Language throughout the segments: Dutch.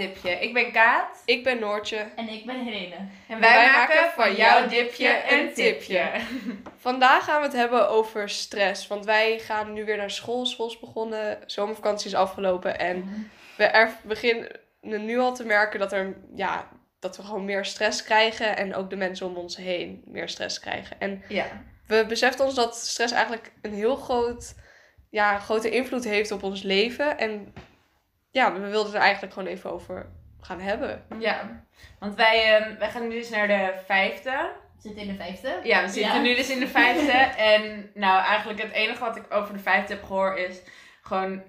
dipje. Ik ben Kaat. Ik ben Noortje. En ik ben Helene. En wij, maken van jouw dipje een tipje. Vandaag gaan we het hebben over stress. Want wij gaan nu weer naar school. School is begonnen. Zomervakantie is afgelopen. En we er beginnen nu al te merken dat, er, ja, dat we gewoon meer stress krijgen. En ook de mensen om ons heen meer stress krijgen. En Ja. we beseften ons dat stress eigenlijk een heel groot, ja, grote invloed heeft op ons leven. En ja, we wilden er eigenlijk gewoon even over gaan hebben. Ja. Want wij, ehm, wij gaan nu dus naar de vijfde. We zitten in de vijfde. Ja, we zitten Ja. nu dus in de vijfde. en nou, eigenlijk het enige wat ik over de vijfde heb gehoord is gewoon...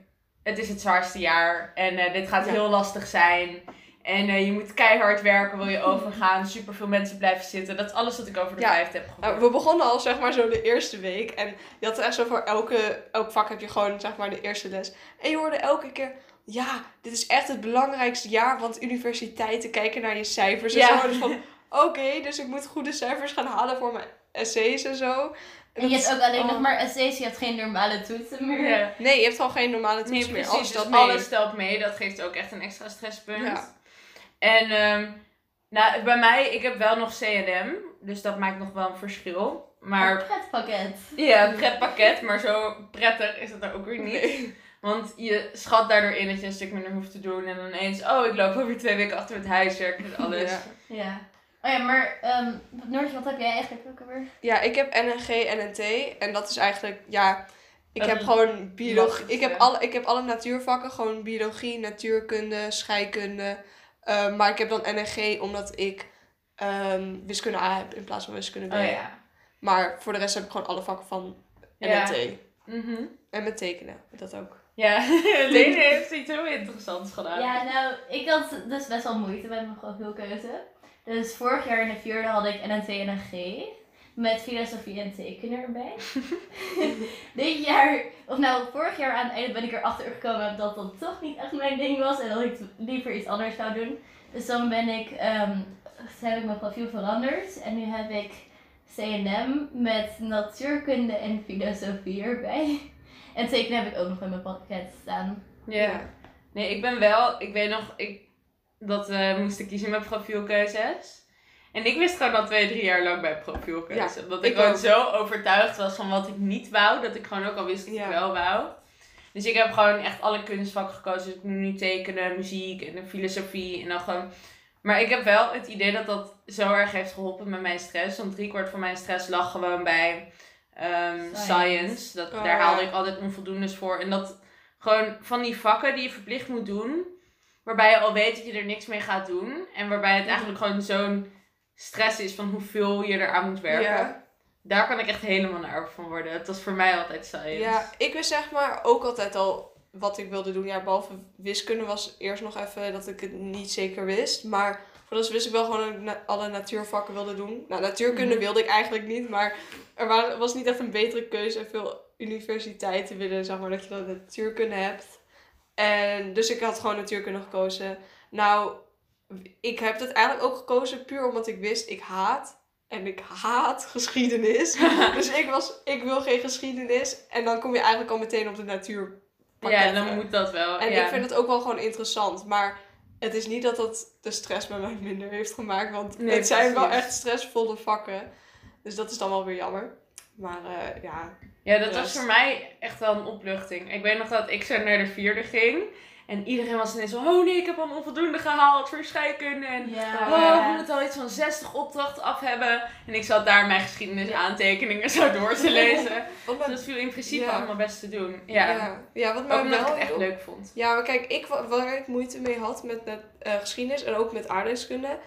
Het is het zwaarste jaar. En eh, dit gaat Ja. heel lastig zijn. En eh, je moet keihard werken, wil je overgaan. Superveel mensen blijven zitten. Dat is alles wat ik over de Ja. vijfde heb gehoord. Nou, we begonnen al zeg maar zo de eerste week. En je had echt zo voor elke, elk vak heb je gewoon zeg maar de eerste les. En je hoorde elke keer, ja, dit is echt het belangrijkste jaar. Want universiteiten kijken naar je cijfers en zo. Dus van, oké, dus ik moet goede cijfers gaan halen voor mijn essays en zo. En je dat- hebt ook alleen oh. nog maar essays, je hebt geen normale toetsen meer. Ja. Nee, je hebt gewoon geen normale toets Nee, meer. precies. Alles dus stelt mee. alles stelt mee. Dat geeft ook echt een extra stresspunt. Ja. En ehm, nou, bij mij, ik heb wel nog CNM. Dus dat maakt nog wel een verschil. Maar Een pretpakket. ja, een pretpakket. Maar zo prettig is het er ook weer niet. Nee. Want je schat daardoor in dat je een stuk minder hoeft te doen. En dan ineens, oh, ik loop over twee weken achter het huiswerk en alles. Ja. Ja. Oh ja, maar ehm Noortje, wat heb jij eigenlijk ook alweer? Ja, ik heb NNG, NNT. En dat is eigenlijk, ja, ik heb gewoon biologie. Ik heb, alle, ik heb alle natuurvakken, gewoon biologie, natuurkunde, scheikunde. Eh, maar ik heb dan NNG omdat ik ehm, wiskunde A heb in plaats van wiskunde B. Oh ja. Maar voor de rest heb ik gewoon alle vakken van Ja. NNT. Mhm. En met tekenen, dat ook. Ja, Lene heeft iets heel interessants gedaan. Ja, nou, ik had dus best wel moeite met mijn profielkeuze. Dus vorig jaar in de vierde had ik NNT en een G. Met filosofie en tekenen erbij. Dit jaar, of nou, vorig jaar aan het einde ben ik erachter gekomen dat dat toch niet echt mijn ding was. En dat ik liever iets anders zou doen. Dus dan ben ik, ehm, heb ik mijn profiel veranderd. En nu heb ik CNM met natuurkunde en filosofie erbij. En tekenen heb ik ook nog in mijn pakket staan. Ja. Nee, ik ben wel, ik weet nog, ik, dat eh moest ik kiezen met profielkeuzes. En ik wist gewoon al twee, drie jaar lang bij profielkeuze. Ja, dat ik, ik gewoon ook. zo overtuigd was van wat ik niet wou, dat ik gewoon ook al wist dat Ja. ik wel wou. Dus ik heb gewoon echt alle kunstvakken gekozen. Dus ik moet nu tekenen, muziek en de filosofie en dan gewoon... Maar ik heb wel het idee dat dat zo erg heeft geholpen met mijn stress. Want driekwart van mijn stress lag gewoon bij ehm, Science. science. Dat, Oh, daar haalde ik altijd onvoldoendes voor. En dat gewoon van die vakken die je verplicht moet doen. Waarbij je al weet dat je er niks mee gaat doen. En waarbij het eigenlijk gewoon zo'n stress is van hoeveel je eraan moet werken. Ja. Daar kan ik echt helemaal naar van worden. Het was voor mij altijd science. Ja, ik wist zeg maar ook altijd al wat ik wilde doen. Ja, behalve wiskunde was eerst nog even dat ik het niet zeker wist. Maar voor dat wist ik wel gewoon dat ik na- alle natuurvakken wilde doen. Nou, natuurkunde Mhm. wilde ik eigenlijk niet, maar er wa- was niet echt een betere keuze. En veel universiteiten willen zeg maar dat je dan natuurkunde hebt. En dus ik had gewoon natuurkunde gekozen. Nou, ik heb het eigenlijk ook gekozen puur omdat ik wist, ik haat. En ik haat geschiedenis. Dus ik, was, ik wil geen geschiedenis. En dan kom je eigenlijk al meteen op de natuur. ja, dan moet dat wel. En ja. ik vind het ook wel gewoon interessant. Maar het is niet dat dat de stress bij mij minder heeft gemaakt. Want Nee, het zijn wel echt stressvolle vakken. Dus dat is dan wel weer jammer. Maar eh, ja. Ja, dat was voor mij echt wel een opluchting. Ik weet nog dat ik zo naar de vierde ging. En iedereen was ineens van, oh nee, ik heb al een onvoldoende gehaald voor scheikunde. En Ja. oh, we moeten al iets van 60 opdrachten af hebben. En ik zat daar mijn geschiedenis aantekeningen zo door te lezen. Dus dat viel in principe Ja. allemaal best te doen. Ja, ja. ja, wat ook mij omdat ik wel het echt heel- leuk vond. Ja, maar kijk, ik, wa- waar ik moeite mee had met, met eh, geschiedenis en ook met aardrijkskunde.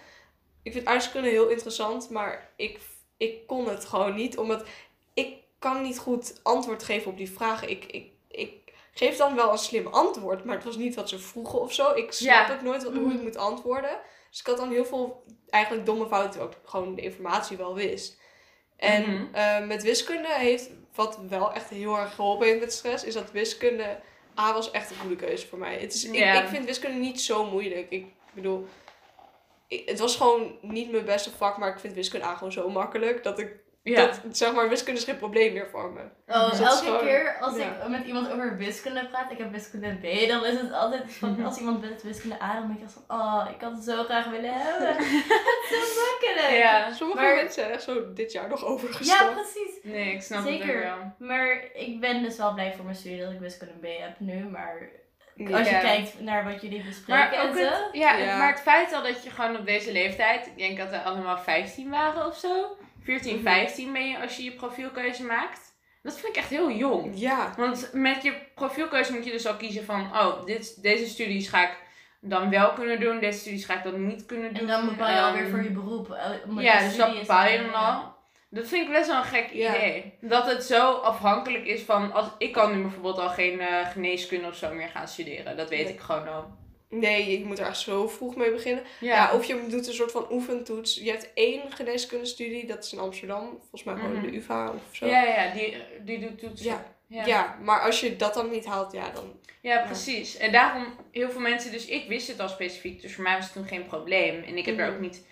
Ik vind aardrijkskunde heel interessant, maar ik, ik kon het gewoon niet. Omdat ik kan niet goed antwoord geven op die vragen. Ik, ik, ik geef dan wel een slim antwoord, maar het was niet wat ze vroegen of zo. Ik snap Ja. ook nooit wat, hoe ik moet antwoorden. Dus ik had dan heel veel eigenlijk domme fouten, terwijl ik gewoon de informatie wel wist. En Mhm. eh, met wiskunde heeft, wat wel echt heel erg geholpen heeft met stress, is dat wiskunde A was echt een goede keuze voor mij. Het is, ik, ik vind wiskunde niet zo moeilijk. Ik bedoel, ik- het was gewoon niet mijn beste vak, maar ik vind wiskunde A gewoon zo makkelijk dat ik Ja. dat zeg maar wiskunde is geen probleem meer voor me. Oh, Dus elke gewoon- keer als ja. ik met iemand over wiskunde praat, ik heb wiskunde B, dan is het altijd van, als iemand met wiskunde A, dan denk ik echt van, oh, ik had het zo graag willen hebben. het is zo makkelijk. Ja. Sommige Maar- mensen zijn echt zo dit jaar nog Ja, overgestapt. precies. Nee, ik snap het Zeker. ook wel. Maar ik ben dus wel blij voor mijn studie dat ik wiskunde B heb nu, maar Nee. als je Ja. kijkt naar wat jullie bespreken Maar, ook en zo. het, ja, Ja. maar het feit al dat je gewoon op deze leeftijd, ik denk dat we allemaal 15 waren of zo. 14, Mhm. 15 ben je als je je profielkeuze maakt. Dat vind ik echt heel jong. Ja, Want met je profielkeuze moet je dus al kiezen van, oh, dit, deze studies ga ik dan wel kunnen doen, deze studies ga ik dan niet kunnen doen. En dan bepaal je Ehm, alweer voor je beroep. eh, Ja, dus dat bepaal je dan- al. Dat vind ik best wel een gek Ja. idee. Dat het zo afhankelijk is van, als, ik kan nu bijvoorbeeld al geen eh, geneeskunde of zo meer gaan studeren. Dat weet ik gewoon al. Nee, je moet er echt zo vroeg mee beginnen. Ja. of je doet een soort van oefentoets. Je hebt één geneeskundestudie, dat is in Amsterdam. Volgens mij gewoon Mhm. de UvA of zo. Ja, ja, die, die doet toetsen. Ja. Ja. Ja, maar als je dat dan niet haalt, ja, dan... Ja, precies. En daarom, heel veel mensen, dus ik wist het al specifiek, dus voor mij was het toen geen probleem. En ik heb er Mhm. ook niet,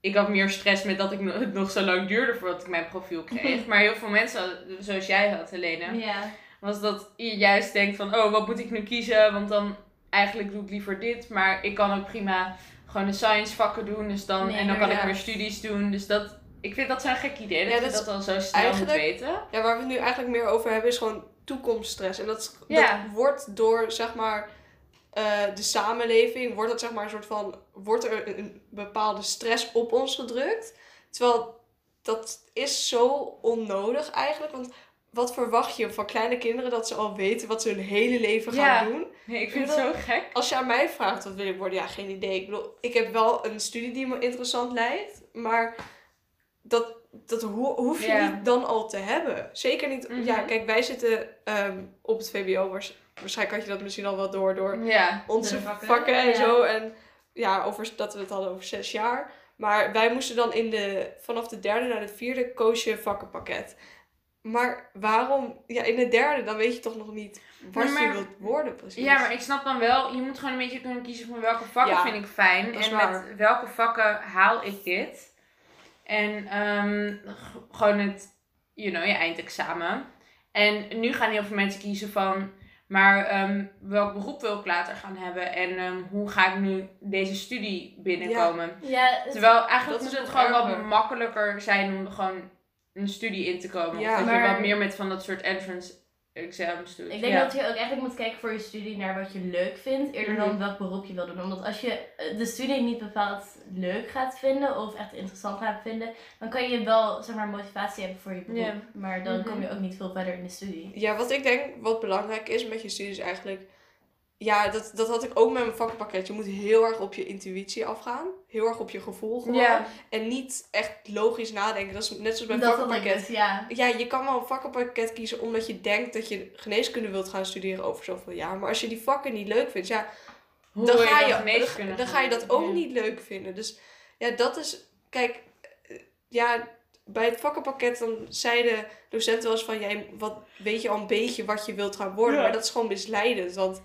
ik had meer stress met dat ik het nog zo lang duurde voordat ik mijn profiel kreeg. Maar heel veel mensen, zoals jij had, Helene, Ja. was dat je juist denkt van, oh, wat moet ik nu kiezen? Want dan, eigenlijk doe ik liever dit, maar ik kan ook prima gewoon de science vakken doen. Dus dan, Nee, en dan kan ik ja. weer studies doen. Dus dat, ik vind dat zo'n gek idee, dat Ja, je dat is dat al zo snel moet weten. Ja, waar we het nu eigenlijk meer over hebben is gewoon toekomststress. En dat, Ja. dat wordt door, zeg maar, eh, de samenleving, wordt dat zeg maar een soort van, wordt er een, een bepaalde stress op ons gedrukt. Terwijl dat is zo onnodig eigenlijk, want wat verwacht je van kleine kinderen dat ze al weten wat ze hun hele leven gaan Ja. doen? Nee, ik vind het zo gek. Als je aan mij vraagt wat wil ik worden, ja, geen idee. Ik bedoel, ik heb wel een studie die me interessant lijkt, maar dat, dat ho- hoef je Ja. niet dan al te hebben. Zeker niet. Mhm. Ja, kijk, wij zitten ehm, op het VBO. waars- Waarschijnlijk had je dat misschien al wel door door Ja. onze vakken, vakken, en zo. En ja, over, dat we het hadden over zes jaar. Maar wij moesten dan in de, vanaf de derde naar de vierde koos je vakkenpakket. Maar waarom? Ja, in de derde, dan weet je toch nog niet wat Nee, maar- je wilt worden precies. Ja, maar ik snap dan wel, je moet gewoon een beetje kunnen kiezen van welke vakken Ja, vind ik fijn. En waar. met welke vakken haal ik dit. En ehm, gewoon het, you know, je eindexamen. En nu gaan heel veel mensen kiezen van, maar ehm, welk beroep wil ik later gaan hebben? En ehm, hoe ga ik nu deze studie binnenkomen? Ja, het- Terwijl eigenlijk dat moet het gewoon wat erger. makkelijker zijn om gewoon een studie in te komen. Ja, of dat je wat meer met van dat soort entrance exams doet. Ik denk ja. dat je ook eigenlijk moet kijken voor je studie naar wat je leuk vindt, eerder Mhm. dan welk beroep je wil doen. Omdat als je eh, de studie niet bepaald leuk gaat vinden of echt interessant gaat vinden, dan kan je wel zeg maar motivatie hebben voor je beroep. Maar dan Mhm. kom je ook niet veel verder in de studie. Ja, wat ik denk wat belangrijk is met je studies eigenlijk. Ja, dat, dat had ik ook met mijn vakkenpakket. Je moet heel erg op je intuïtie afgaan. Heel erg op je gevoel gewoon. En niet echt logisch nadenken. Dat is net zoals bij een vakkenpakket. ja. Ja, je kan wel een vakkenpakket kiezen omdat je denkt dat je geneeskunde wilt gaan studeren over zoveel jaar. Maar als je die vakken niet leuk vindt, ja, Hoe dan ga, je, dan, dan ga je dat ook Ja. niet leuk vinden. Dus ja, dat is. Kijk, eh, ja, bij het vakkenpakket dan zeiden docenten wel eens van: jij, wat, weet je al een beetje wat je wilt gaan worden. Ja. Maar dat is gewoon misleidend. Want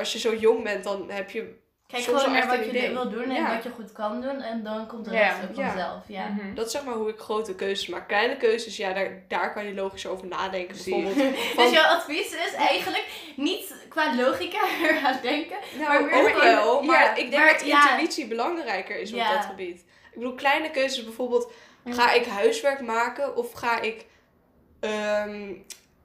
als je zo jong bent, dan heb je. Kijk soms gewoon naar echt wat je idee. wil doen en Ja. wat je goed kan doen. En dan komt de Ja. rest ook vanzelf. Ja. Mhm. Dat is zeg maar hoe ik grote keuzes maak. Kleine keuzes, ja, daar, daar kan je logisch over nadenken. Bijvoorbeeld. Van, Dus jouw advies is eigenlijk niet qua logica er gaan denken. Nou, Maar ook wel. Maar ja, ik denk maar dat ja. intuïtie belangrijker is op dat gebied. Ik bedoel, kleine keuzes bijvoorbeeld. Ga ik huiswerk maken of ga ik ehm,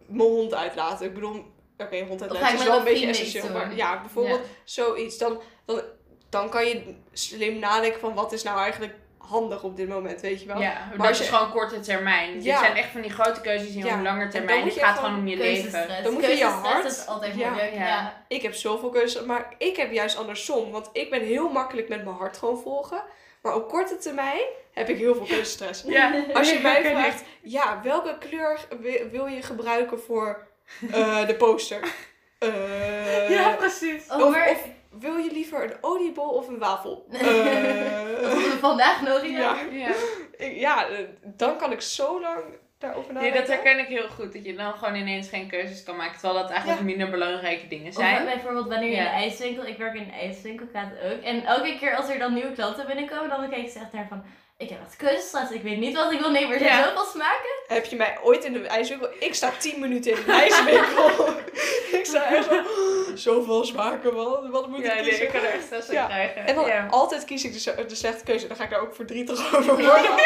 mijn hond uitlaten? Ik bedoel, oké, uitlaten ik is wel een beetje essentieel. Maar ja, bijvoorbeeld zoiets. Dan, dan, dan kan je slim nadenken van wat is nou eigenlijk handig op dit moment, weet je wel? Ja, Maar dat als is gewoon korte termijn. Ja. Dit zijn echt van die grote keuzes die Ja. op lange termijn. Het gaat gewoon om je leven. Keuzestress. Dan moet je je hart- is altijd Ja. moeilijk. Ja. Ja. Ik heb zoveel keuzes, maar ik heb juist andersom. Want ik ben heel makkelijk met mijn hart gewoon volgen. Maar op korte termijn heb ik heel veel keuzestress. Ja. Als je mij vraagt, ja, welke kleur wi- wil je gebruiken voor eh, de poster? Eh, Ja, precies. Oh, of, maar- of wil je liever een oliebol of een wafel? Dat Eh, hadden we vandaag nog ja, ja. Ja. dan kan ik zo lang daarover Nee, nadenken. dat herken ik heel goed. Dat je dan gewoon ineens geen keuzes kan maken. Terwijl dat eigenlijk Ja. minder belangrijke dingen Of zijn. bijvoorbeeld wanneer je Ja. in de ijswinkel, ik werk in een ijswinkel, gaat ook. En elke keer als er dan nieuwe klanten binnenkomen, dan kijk ik ze echt naar van, Ik heb echt keuzestress. Ik weet niet wat ik wil nemen. Er zijn Ja. zoveel smaken. Heb je mij ooit in de ijswinkel... Ik sta 10 minuten in de ijswinkel. ik sta echt zo... Zoveel smaken, man. Wat moet Ja, ik nee, kiezen? ik kan er echt stress Ja. krijgen. En dan ja. altijd kies ik de, de slechte keuze. Dan ga ik daar ook verdrietig over worden.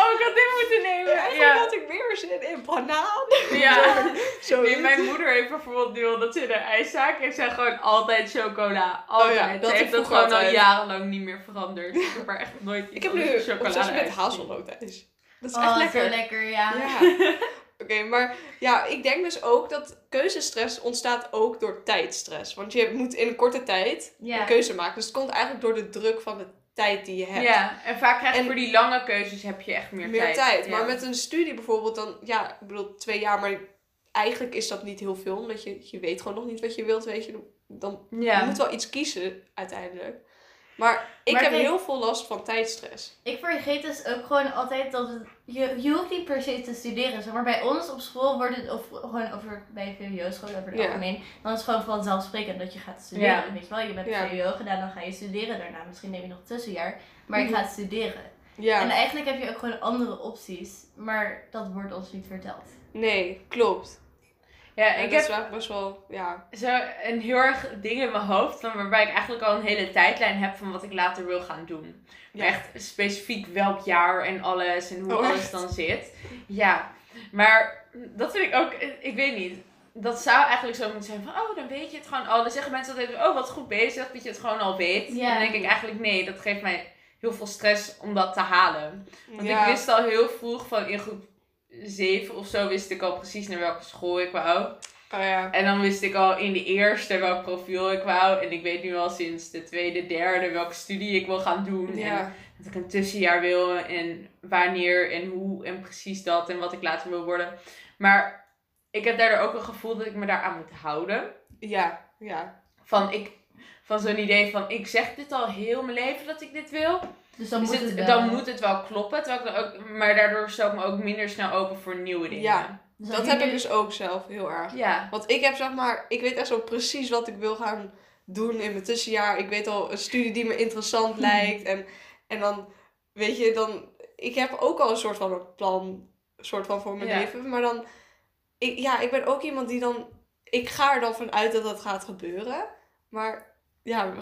Oh, ik had dit moeten nemen. Eigenlijk Ja. had ik meer zin in banaan. Ja. Zo. Nee, mijn moeder heeft bijvoorbeeld nu al dat ze in de ijszaak heeft zij gewoon altijd chocola. Altijd. Oh ja, dat ze heeft dat ik gewoon altijd. al jarenlang niet meer veranderd. Ik heb er echt nooit iets Ik heb nu chocolade met uit. hazelnootijs. Dat is Oh, echt zo lekker. lekker, ja. Ja. Oké, maar ja, ik denk dus ook dat keuzestress ontstaat ook door tijdstress. Want je moet in een korte tijd Ja. een keuze maken. Dus het komt eigenlijk door de druk van de tijd die je hebt. Ja, en vaak krijg je En- voor die lange keuzes heb je echt meer, Meer tijd. Ja. Maar met een studie bijvoorbeeld, dan, ja, ik bedoel twee jaar, maar eigenlijk is dat niet heel veel. Omdat je, je weet gewoon nog niet wat je wilt, weet je. Dan, ja. Je moet wel iets kiezen uiteindelijk. Maar ik Maar heb heel veel last van tijdstress. Ik vergeet dus ook gewoon altijd dat het, je, je hoeft niet per se te studeren. Zeg maar bij ons op school wordt het, of gewoon over, bij VWO-school over het Ja. algemeen, dan is het gewoon vanzelfsprekend dat je gaat studeren. Ja. Weet je wel, je hebt Ja. VWO gedaan, dan ga je studeren daarna. Misschien neem je nog een tussenjaar, maar je Mhm. gaat studeren. Ja, En eigenlijk heb je ook gewoon andere opties, maar dat wordt ons niet verteld. nee, klopt. Ja, ik dat heb best wel, ja. zo een heel erg ding in mijn hoofd van waarbij ik eigenlijk al een hele tijdlijn heb van wat ik later wil gaan doen. Ja. Echt specifiek welk jaar en alles en hoe Oh, alles dan zit. Ja, maar dat vind ik ook, ik weet niet. Dat zou eigenlijk zo moeten zijn van, oh, dan weet je het gewoon al. Dan zeggen mensen altijd, oh, wat goed bezig, dat je het gewoon al weet. Ja. Dan denk ik eigenlijk, nee, dat geeft mij heel veel stress om dat te halen. Want ja. ik wist al heel vroeg van in groep 7 of zo wist ik al precies naar welke school ik wou. Oh ja. En dan wist ik al in de eerste welk profiel ik wou. En ik weet nu al sinds de tweede, derde welke studie ik wil gaan doen. En Ja. dat ik een tussenjaar wil en wanneer en hoe en precies dat en wat ik later wil worden. Maar ik heb daardoor ook een gevoel dat ik me daaraan moet houden. Ja. Ja. Van, ik, van zo'n idee van ik zeg dit al heel mijn leven dat ik dit wil. Dus dan Dus moet het, dan moet het wel kloppen. Terwijl ik dan ook, maar daardoor stel ik me ook minder snel open voor nieuwe dingen. Ja. Dus Dat heb ik dus ook zelf heel erg. Ja. Want ik heb zeg maar, ik weet echt zo precies wat ik wil gaan doen in mijn tussenjaar. Ik weet al een studie die me interessant lijkt. En, en dan, weet je, dan, ik heb ook al een soort van een plan, soort van voor mijn Ja. leven. Maar dan, ik, ja, ik ben ook iemand die dan, ik ga er dan vanuit dat dat gaat gebeuren. Maar, ja,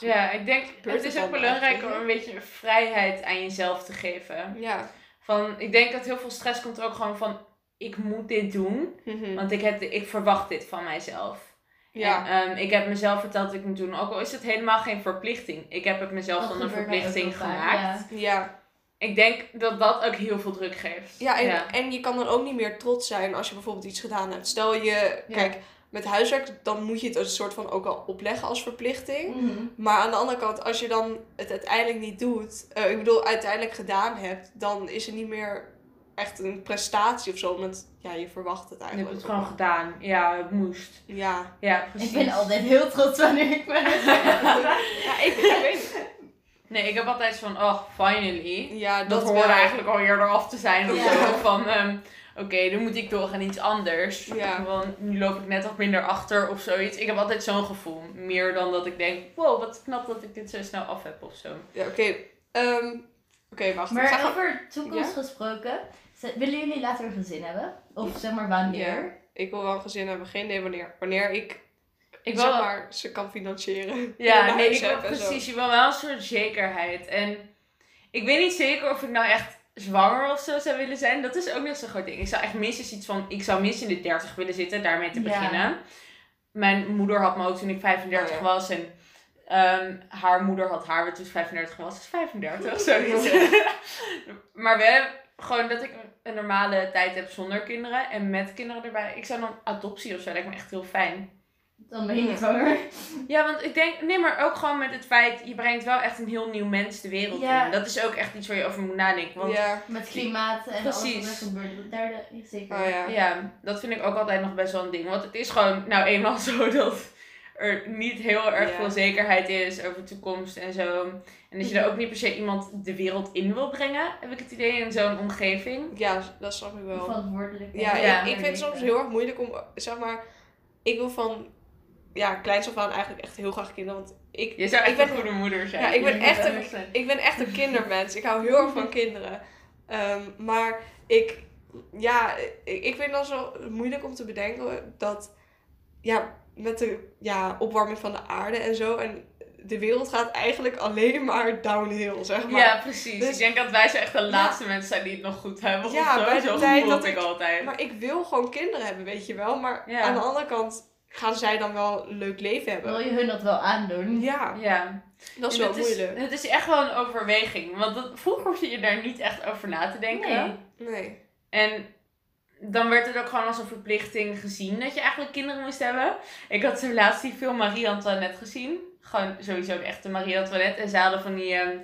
Ja, ik denk, het is ook belangrijk om een beetje vrijheid aan jezelf te geven. ja. Van, ik denk dat heel veel stress komt er ook gewoon van, ik moet dit doen. Mhm. Want ik, heb, ik verwacht dit van mijzelf. Ja. En, ehm, ik heb mezelf verteld dat ik moet doen. Ook al is het helemaal geen verplichting. Ik heb het mezelf dan een verplichting gemaakt. ja. ja. Ik denk dat dat ook heel veel druk geeft. Ja, en, ja. en je kan dan ook niet meer trots zijn als je bijvoorbeeld iets gedaan hebt. Stel je, Ja. kijk, met huiswerk, dan moet je het een soort van ook al opleggen als verplichting. Mhm. Maar aan de andere kant, als je dan het uiteindelijk niet doet, eh, ik bedoel, uiteindelijk gedaan hebt, dan is het niet meer echt een prestatie of zo. Want ja, je verwacht het Je hebt eigenlijk. het gewoon gedaan. Ja, het moest. Ja. Ja, Ik precies. ben altijd heel trots wanneer ik ben. ja, ik, ik weet niet. Nee, ik heb altijd van, oh, finally. Ja, Dat, dat, hoorde wel. eigenlijk al eerder af te zijn of zo. Van, ehm, oké, dan moet ik door aan iets anders. Ja. Want nu loop ik net wat minder achter of zoiets. Ik heb altijd zo'n gevoel. Meer dan dat ik denk, wow, wat knap dat ik dit zo snel af heb of zo. Ja, oké. Ehm, oké, wacht. ga Maar over toekomst gesproken, willen jullie later een gezin hebben? Of zeg maar wanneer? Ik wil wel een gezin hebben, geen idee wanneer. Wanneer ik, Ik zeg maar, ze kan financieren. ja, nee, ik wil heb precies. Je wil wel een soort zekerheid. En ik weet niet zeker of ik nou echt zwanger of zo zou willen zijn. Dat is ook nog zo'n groot ding. Ik zou echt minstens iets van, ik zou minstens in de 30 willen zitten, daarmee te Ja. beginnen. Mijn moeder had me ook toen ik 35 Oh, ja. was. En ehm, haar moeder had haar toen ze 35 was. Dus 35, zoiets. maar wel gewoon dat ik een normale tijd heb zonder kinderen. En met kinderen erbij. Ik zou dan adoptie of zo, lijkt me echt heel fijn. Dan ben je niet zwanger. Ja, want ik denk, nee, maar ook gewoon met het feit, je brengt wel echt een heel nieuw mens de wereld Ja. in. Dat is ook echt iets waar je over moet nadenken. Want ja. Ja. Met klimaat en alles Precies. wat er gebeurt. De derde, zeker. Oh ja. dat vind ik ook altijd nog best wel een ding. Want het is gewoon nou eenmaal zo dat er niet heel erg Ja. veel zekerheid is over toekomst en zo. En dat je er ook niet per se iemand de wereld in wil brengen, heb ik het idee, in zo'n omgeving. Ja, dat snap ik wel. Verantwoordelijk. Ja, Ja. ik, ik vind het soms heel erg moeilijk om, zeg maar, ik wil van, ja, kleins af aan eigenlijk echt heel graag kinderen. Want ik, Je zou echt ik ben, een goede moeder zijn. Ja, ik ben echt een, zijn. ik ben echt een kindermens. Ik hou heel erg van kinderen. Ehm, maar ik, ja, ik, ik vind het dan zo moeilijk om te bedenken dat, ja, met de ja, opwarming van de aarde en zo. En de wereld gaat eigenlijk alleen maar downhill, zeg maar. Ja, precies. Dus- ik denk dat wij zo echt de laatste mensen zijn die het nog goed hebben. Ja, of zo. bij de zo tijd dat ik ik- altijd. Maar ik wil gewoon kinderen hebben, weet je wel. Maar Ja. aan de andere kant gaan zij dan wel een leuk leven Wil hebben. je hun dat wel aandoen? Ja, Ja. dat is En wel het moeilijk. Het is echt wel een overweging. Want dat, vroeger hoefde je daar niet echt over na te denken. Nee. Nee. En dan werd het ook gewoon als een verplichting gezien dat je eigenlijk kinderen moest hebben. Ik had zo laatst die film Marie Antoinette gezien. Gewoon sowieso de echte Marie Antoinette. En zij hadden van die... ehm,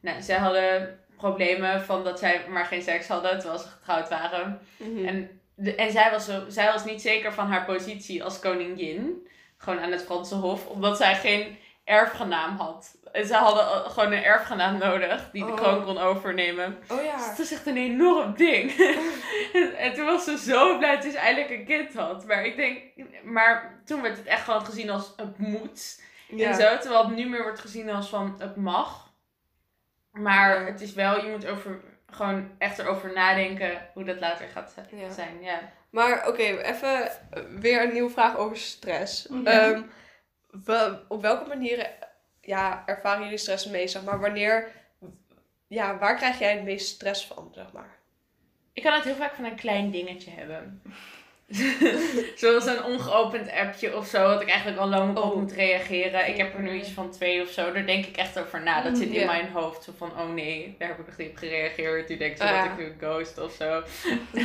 nou, zij hadden problemen van dat zij maar geen seks hadden terwijl ze getrouwd waren. Mhm. En, de, en zij, was zo, zij was niet zeker van haar positie als koningin. Gewoon aan het Franse Hof. Omdat zij geen erfgenaam had. En ze hadden eh, gewoon een erfgenaam nodig die de Oh. kroon kon overnemen. Oh Dus ja. het is echt een enorm ding. en, en toen was ze zo blij dat ze dus eindelijk een kind had. Maar ik denk, maar toen werd het echt gewoon gezien als het moet. ja. En zo, terwijl het nu meer wordt gezien als van het mag. Maar Ja. het is wel, je moet over, gewoon echt erover nadenken hoe dat later gaat Ja. zijn. Ja. Maar oké, even weer een nieuwe vraag over stress. Ja. Ehm, wa- op welke manieren ja, ervaren jullie stress het meest? Zeg maar, wanneer, ja, waar krijg jij het meest stress van, zeg maar? Ik kan het heel vaak van een klein dingetje hebben. Zoals een ongeopend appje of zo, wat ik eigenlijk al lang op Oh. moet reageren. Ik heb er nu iets van twee of zo, daar denk ik echt over na. Dat zit in Ja. mijn hoofd. Zo van, oh nee, daar heb ik nog niet op gereageerd. Nu denk ik zo dat ja. ik nu een ghost of zo.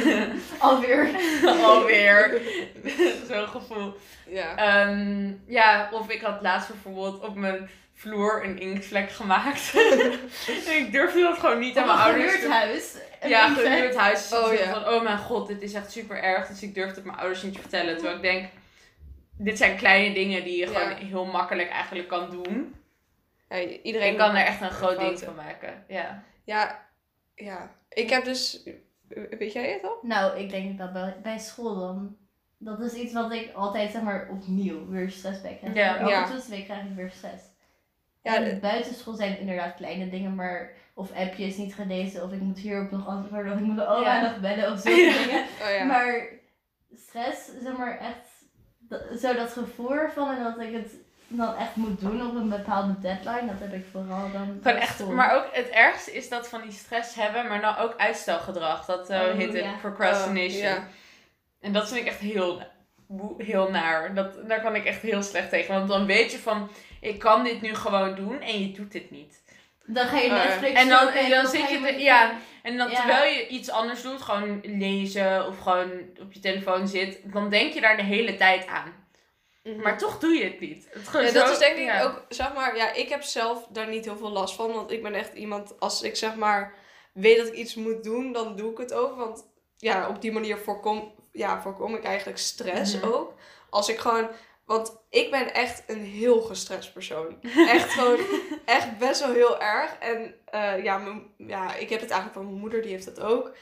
Alweer. Alweer. Zo'n gevoel. Ja. Ehm, ja, of ik had laatst bijvoorbeeld op mijn vloer een inktvlek gemaakt. en ik durfde dat gewoon niet aan mijn een ouders gehuurd te huis. Ja, gehuurd huis. Oh, Oh, ja. van, oh mijn god, dit is echt super erg. Dus ik durfde het mijn ouders niet te vertellen. Terwijl ik denk, dit zijn kleine dingen die je Ja. gewoon heel makkelijk eigenlijk kan doen. ja iedereen Ik kan er echt een groot ding van maken. Ja. Ja, ja. Ik heb dus... Weet jij het al? Nou, ik denk dat bij, bij school dan. Dat is iets wat ik altijd zeg maar opnieuw weer stress bij krijg. Ja. Elke Ja. toetsweek krijg ik weer stress. Ja, de- buitenschool zijn het inderdaad kleine dingen, maar of appjes niet gelezen, of ik moet hierop nog antwoorden, of ik moet mijn oma Ja. nog bellen, of zulke Ja. dingen. Oh ja. Maar stress, zeg maar echt, dat- zo dat gevoel ervan en dat ik het dan echt moet doen op een bepaalde deadline, dat heb ik vooral dan Gewoon bij echt, maar ook het ergste is dat van die stress hebben, maar dan ook uitstelgedrag. Dat eh, Oh, heet het ja. procrastination. Oh, ja. En dat vind ik echt heel, heel naar. Dat, daar kan ik echt heel slecht tegen. Want dan weet je van, ik kan dit nu gewoon doen en je doet dit niet. Dan ga je ja. Netflix En dan, en dan zit je, ja, en dan Ja. terwijl je iets anders doet, gewoon lezen of gewoon op je telefoon zit, dan denk je daar de hele tijd aan. Mhm. Maar toch doe je het niet. Het Ja, dat zo- is denk ik ja. ook, zeg maar, ja, ik heb zelf daar niet heel veel last van. Want ik ben echt iemand, als ik zeg maar weet dat ik iets moet doen, dan doe ik het ook. Want ja, op die manier voorkom, ja, voorkom ik eigenlijk stress Mhm. ook. Als ik gewoon, want ik ben echt een heel gestrest persoon. Echt gewoon, echt best wel heel erg. En eh, ja, mijn, ja, ik heb het eigenlijk van mijn moeder, die heeft dat ook.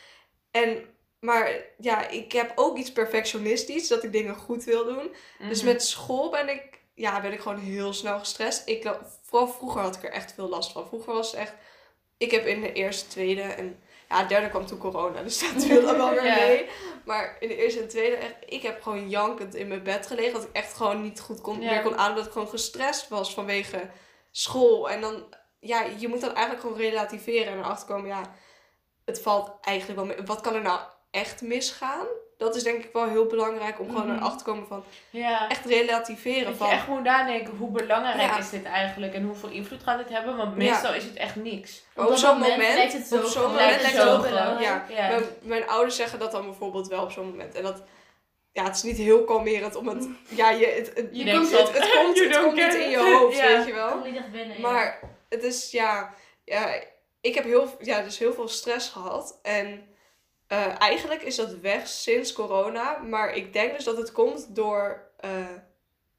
En, maar ja, ik heb ook iets perfectionistisch, dat ik dingen goed wil doen. Dus Mhm. met school ben ik, ja, ben ik gewoon heel snel gestrest. Ik, vooral vroeger had ik er echt veel last van. Vroeger was het echt, ik heb in de eerste, tweede en ja, derde kwam toen corona. Dus dat viel dan wel weer Ja. mee. Maar in de eerste en tweede, echt, ik heb gewoon jankend in mijn bed gelegen. Dat ik echt gewoon niet goed kon, Ja. meer kon aan. Dat ik gewoon gestrest was vanwege school. En dan, ja, je moet dan eigenlijk gewoon relativeren en erachter komen, ja, het valt eigenlijk wel mee. Wat kan er nou echt misgaan? Dat is denk ik wel heel belangrijk om gewoon Mhm. erachter te komen van ja. echt relativeren. Dat je van, echt moet nadenken, hoe belangrijk Ja. is dit eigenlijk en hoeveel invloed gaat dit hebben? Want meestal is het echt niks. Maar Op zo'n moment moment, lijkt het zo op zo'n moment Lijkt lijkt het het zo zo groot. Ja, Ja. Mijn, mijn ouders zeggen dat dan bijvoorbeeld wel op zo'n moment. En dat, ja, het is niet heel kalmerend om het, ja, je, het, het, Je je komt, het, komt, het niet in je hoofd, Ja. weet je wel. Binnen. Maar het is, ja, ja, ik heb heel, ja, dus heel veel stress gehad. En eh, eigenlijk is dat weg sinds corona. Maar ik denk dus dat het komt door eh,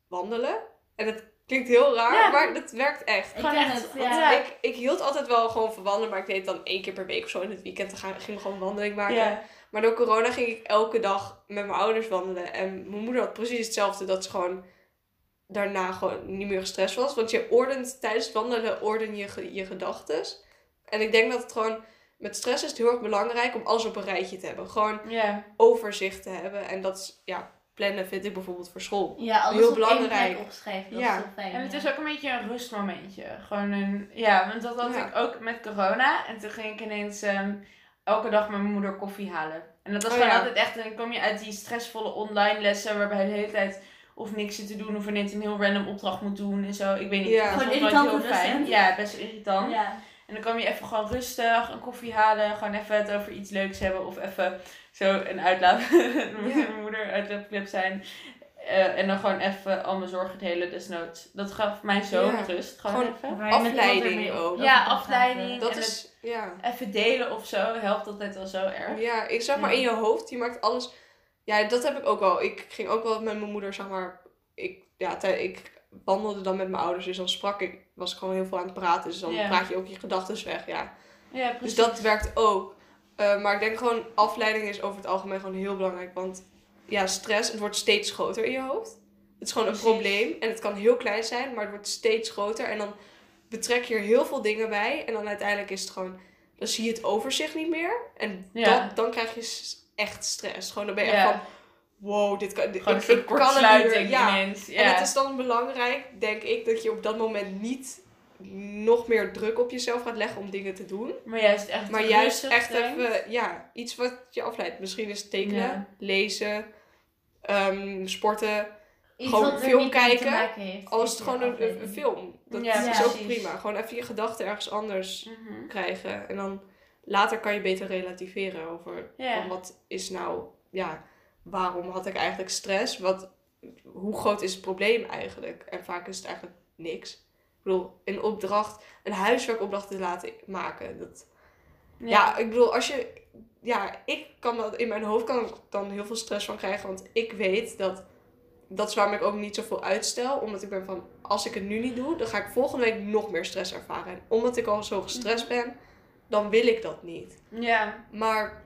wandelen. En het klinkt heel raar, Ja. maar het werkt echt. ik echt- het, ja. Ik, ik hield altijd wel gewoon van wandelen, maar ik deed het dan één keer per week of zo in het weekend. Dan ging ik gewoon een wandeling maken. Ja. Maar door corona ging ik elke dag met mijn ouders wandelen. En mijn moeder had precies hetzelfde, dat ze gewoon daarna gewoon niet meer gestrest was. Want je ordent tijdens het wandelen orden je, je gedachten. En ik denk dat het gewoon met stress is het heel erg belangrijk om alles op een rijtje te hebben. Gewoon Ja. overzicht te hebben. En dat is, ja, plannen vind ik bijvoorbeeld voor school. Ja, alles Heel op één belangrijk. plek opschrijven, dat Ja. is heel fijn. En het ja. is ook een beetje een rustmomentje. Gewoon een, ja, want dat had Ja. ik ook met corona. En toen ging ik ineens ehm, elke dag met mijn moeder koffie halen. En dat was Oh, gewoon ja. altijd echt, en dan kom je uit die stressvolle online lessen waarbij de hele tijd of niks zit te doen of ineens een heel random opdracht moet doen en zo. Ik weet niet. Ja. Gewoon irritante heel fijn. Ja, best irritant. Ja. En dan kwam je even gewoon rustig een koffie halen, gewoon even het over iets leuks hebben of even zo een uitlaat, mijn moeder uitlaatclip zijn. Eh, en dan gewoon even al mijn zorgen delen desnoods. Dat gaf mij zo Ja. rust. Gewoon, Gewoon even. Met Afleiding ook. over Ja, kan afleiding. Dat En is, ja. Even delen of zo helpt altijd wel zo erg. Ja, ik zeg maar Ja. in je hoofd, je maakt alles. Ja, dat heb ik ook wel. Ik ging ook wel met mijn moeder, zeg maar. Ik, ja, ik wandelde dan met mijn ouders, dus dan sprak ik, was ik gewoon heel veel aan het praten. Dus dan Ja. praat je ook je gedachten weg, ja. Ja, Dus dat werkt ook. Eh, maar ik denk gewoon, afleiding is over het algemeen gewoon heel belangrijk. Want ja, stress, het wordt steeds groter in je hoofd. Het is gewoon een probleem. En het kan heel klein zijn, maar het wordt steeds groter. En dan betrek je er heel veel dingen bij. En dan uiteindelijk is het gewoon, dan zie je het overzicht niet meer. En Ja. dan, dan krijg je echt stress. Gewoon dan ben je Ja. echt van, wow, dit kan, dit, Gewoon ik, een ik soort kortsluiting. Ja. ineens. Ja. En het is dan belangrijk, denk ik, dat je op dat moment niet nog meer druk op jezelf gaat leggen om dingen te doen. Maar juist echt Maar juist echt denkt. even, ja, iets wat je afleidt. Misschien is tekenen, Ja. lezen, ehm, sporten. Iets Gewoon wat film kijken, maken heeft. Al is is het gewoon een, film. Dat Ja, is ook prima. Gewoon even je gedachten ergens anders Mhm. krijgen. En dan later kan je beter relativeren over wat is nou, ja, waarom had ik eigenlijk stress? Wat, hoe groot is het probleem eigenlijk? En vaak is het eigenlijk niks. Ik bedoel, een opdracht, een huiswerkopdracht te laten maken. Dat, ja. ik bedoel, als je. Ja, ik kan dat in mijn hoofd kan ik dan heel veel stress van krijgen. Want ik weet dat. Dat is waarom ik ook niet zoveel uitstel. Omdat ik ben van. Als ik het nu niet doe, dan ga ik volgende week nog meer stress ervaren. En omdat ik al zo gestrest ben, dan wil ik dat niet. Ja. Maar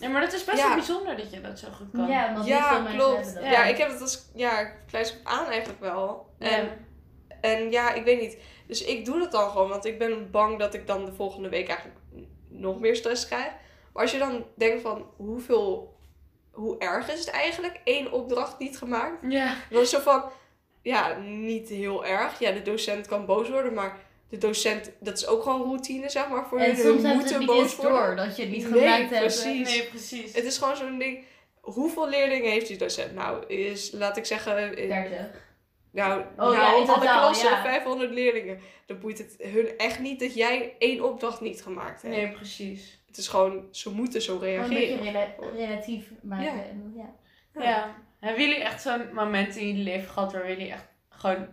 ja, maar dat is best Ja. wel bijzonder dat je dat zo goed kan. Ja, want ja, klopt. Ja. Ja. ik heb het als. Ja, kleins op aan eigenlijk wel. En, Ja. en ja, ik weet niet. Dus ik doe dat dan gewoon. Want ik ben bang dat ik dan de volgende week eigenlijk nog meer stress krijg. Maar als je dan denkt van hoeveel. Hoe erg is het eigenlijk? Eén opdracht niet gemaakt. Ja. Dan is zo van. Ja, niet heel erg. Ja, de docent kan boos worden. Maar de docent, dat is ook gewoon routine, zeg maar. Voor En hun. Soms moeten het niet boos eens worden. door dat je het niet Nee, gebruikt hebt. precies. Nee, precies. Het is gewoon zo'n ding. Hoeveel leerlingen heeft die docent? Nou, is, laat ik zeggen. eh, 30. Nou, Oh, nou ja, in alle totaal, klassen, ja. 500 leerlingen. Dan boeit het hun echt niet dat jij één opdracht niet gemaakt hebt. Nee, precies. Het is gewoon, ze moeten zo Gewoon een beetje reageren. rela- relatief maken. Ja. Ja. Ja. Hebben jullie echt zo'n moment in jullie leven gehad waar jullie echt gewoon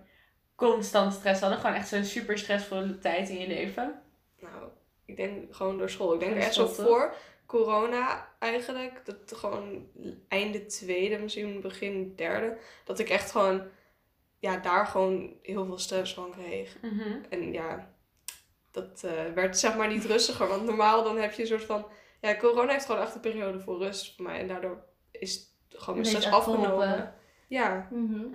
constant stress hadden? Gewoon echt zo'n super stressvolle tijd in je leven? Nou, ik denk gewoon door school. Ik denk echt zo voor corona eigenlijk. Dat gewoon einde tweede, misschien begin derde. Dat ik echt gewoon, ja, daar gewoon heel veel stress van kreeg. Mhm. En ja, dat eh, werd zeg maar niet rustiger. Want normaal dan heb je een soort van... Ja, corona heeft gewoon echt een periode voor rust voor mij. En daardoor is gewoon mijn stress afgenomen. Ja. Mhm.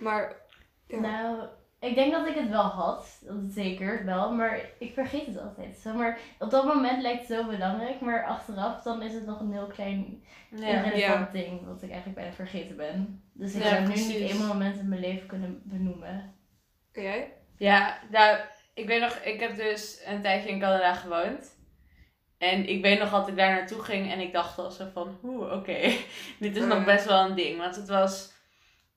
maar... Ja. Nou, ik denk dat ik het wel had. Dat zeker wel. Maar ik vergeet het altijd. Zeg maar, op dat moment lijkt het zo belangrijk. Maar achteraf dan is het nog een heel klein Ja. irrelevant ding. Wat ik eigenlijk bijna vergeten ben. Dus ik Ja, zou nu niet één moment in mijn leven kunnen benoemen. En jij? Ja, nou, ik weet nog, ik heb dus een tijdje in Canada gewoond. En ik weet nog dat ik daar naartoe ging en ik dacht al zo van, oeh, oké, dit is nog best wel een ding. Want het was,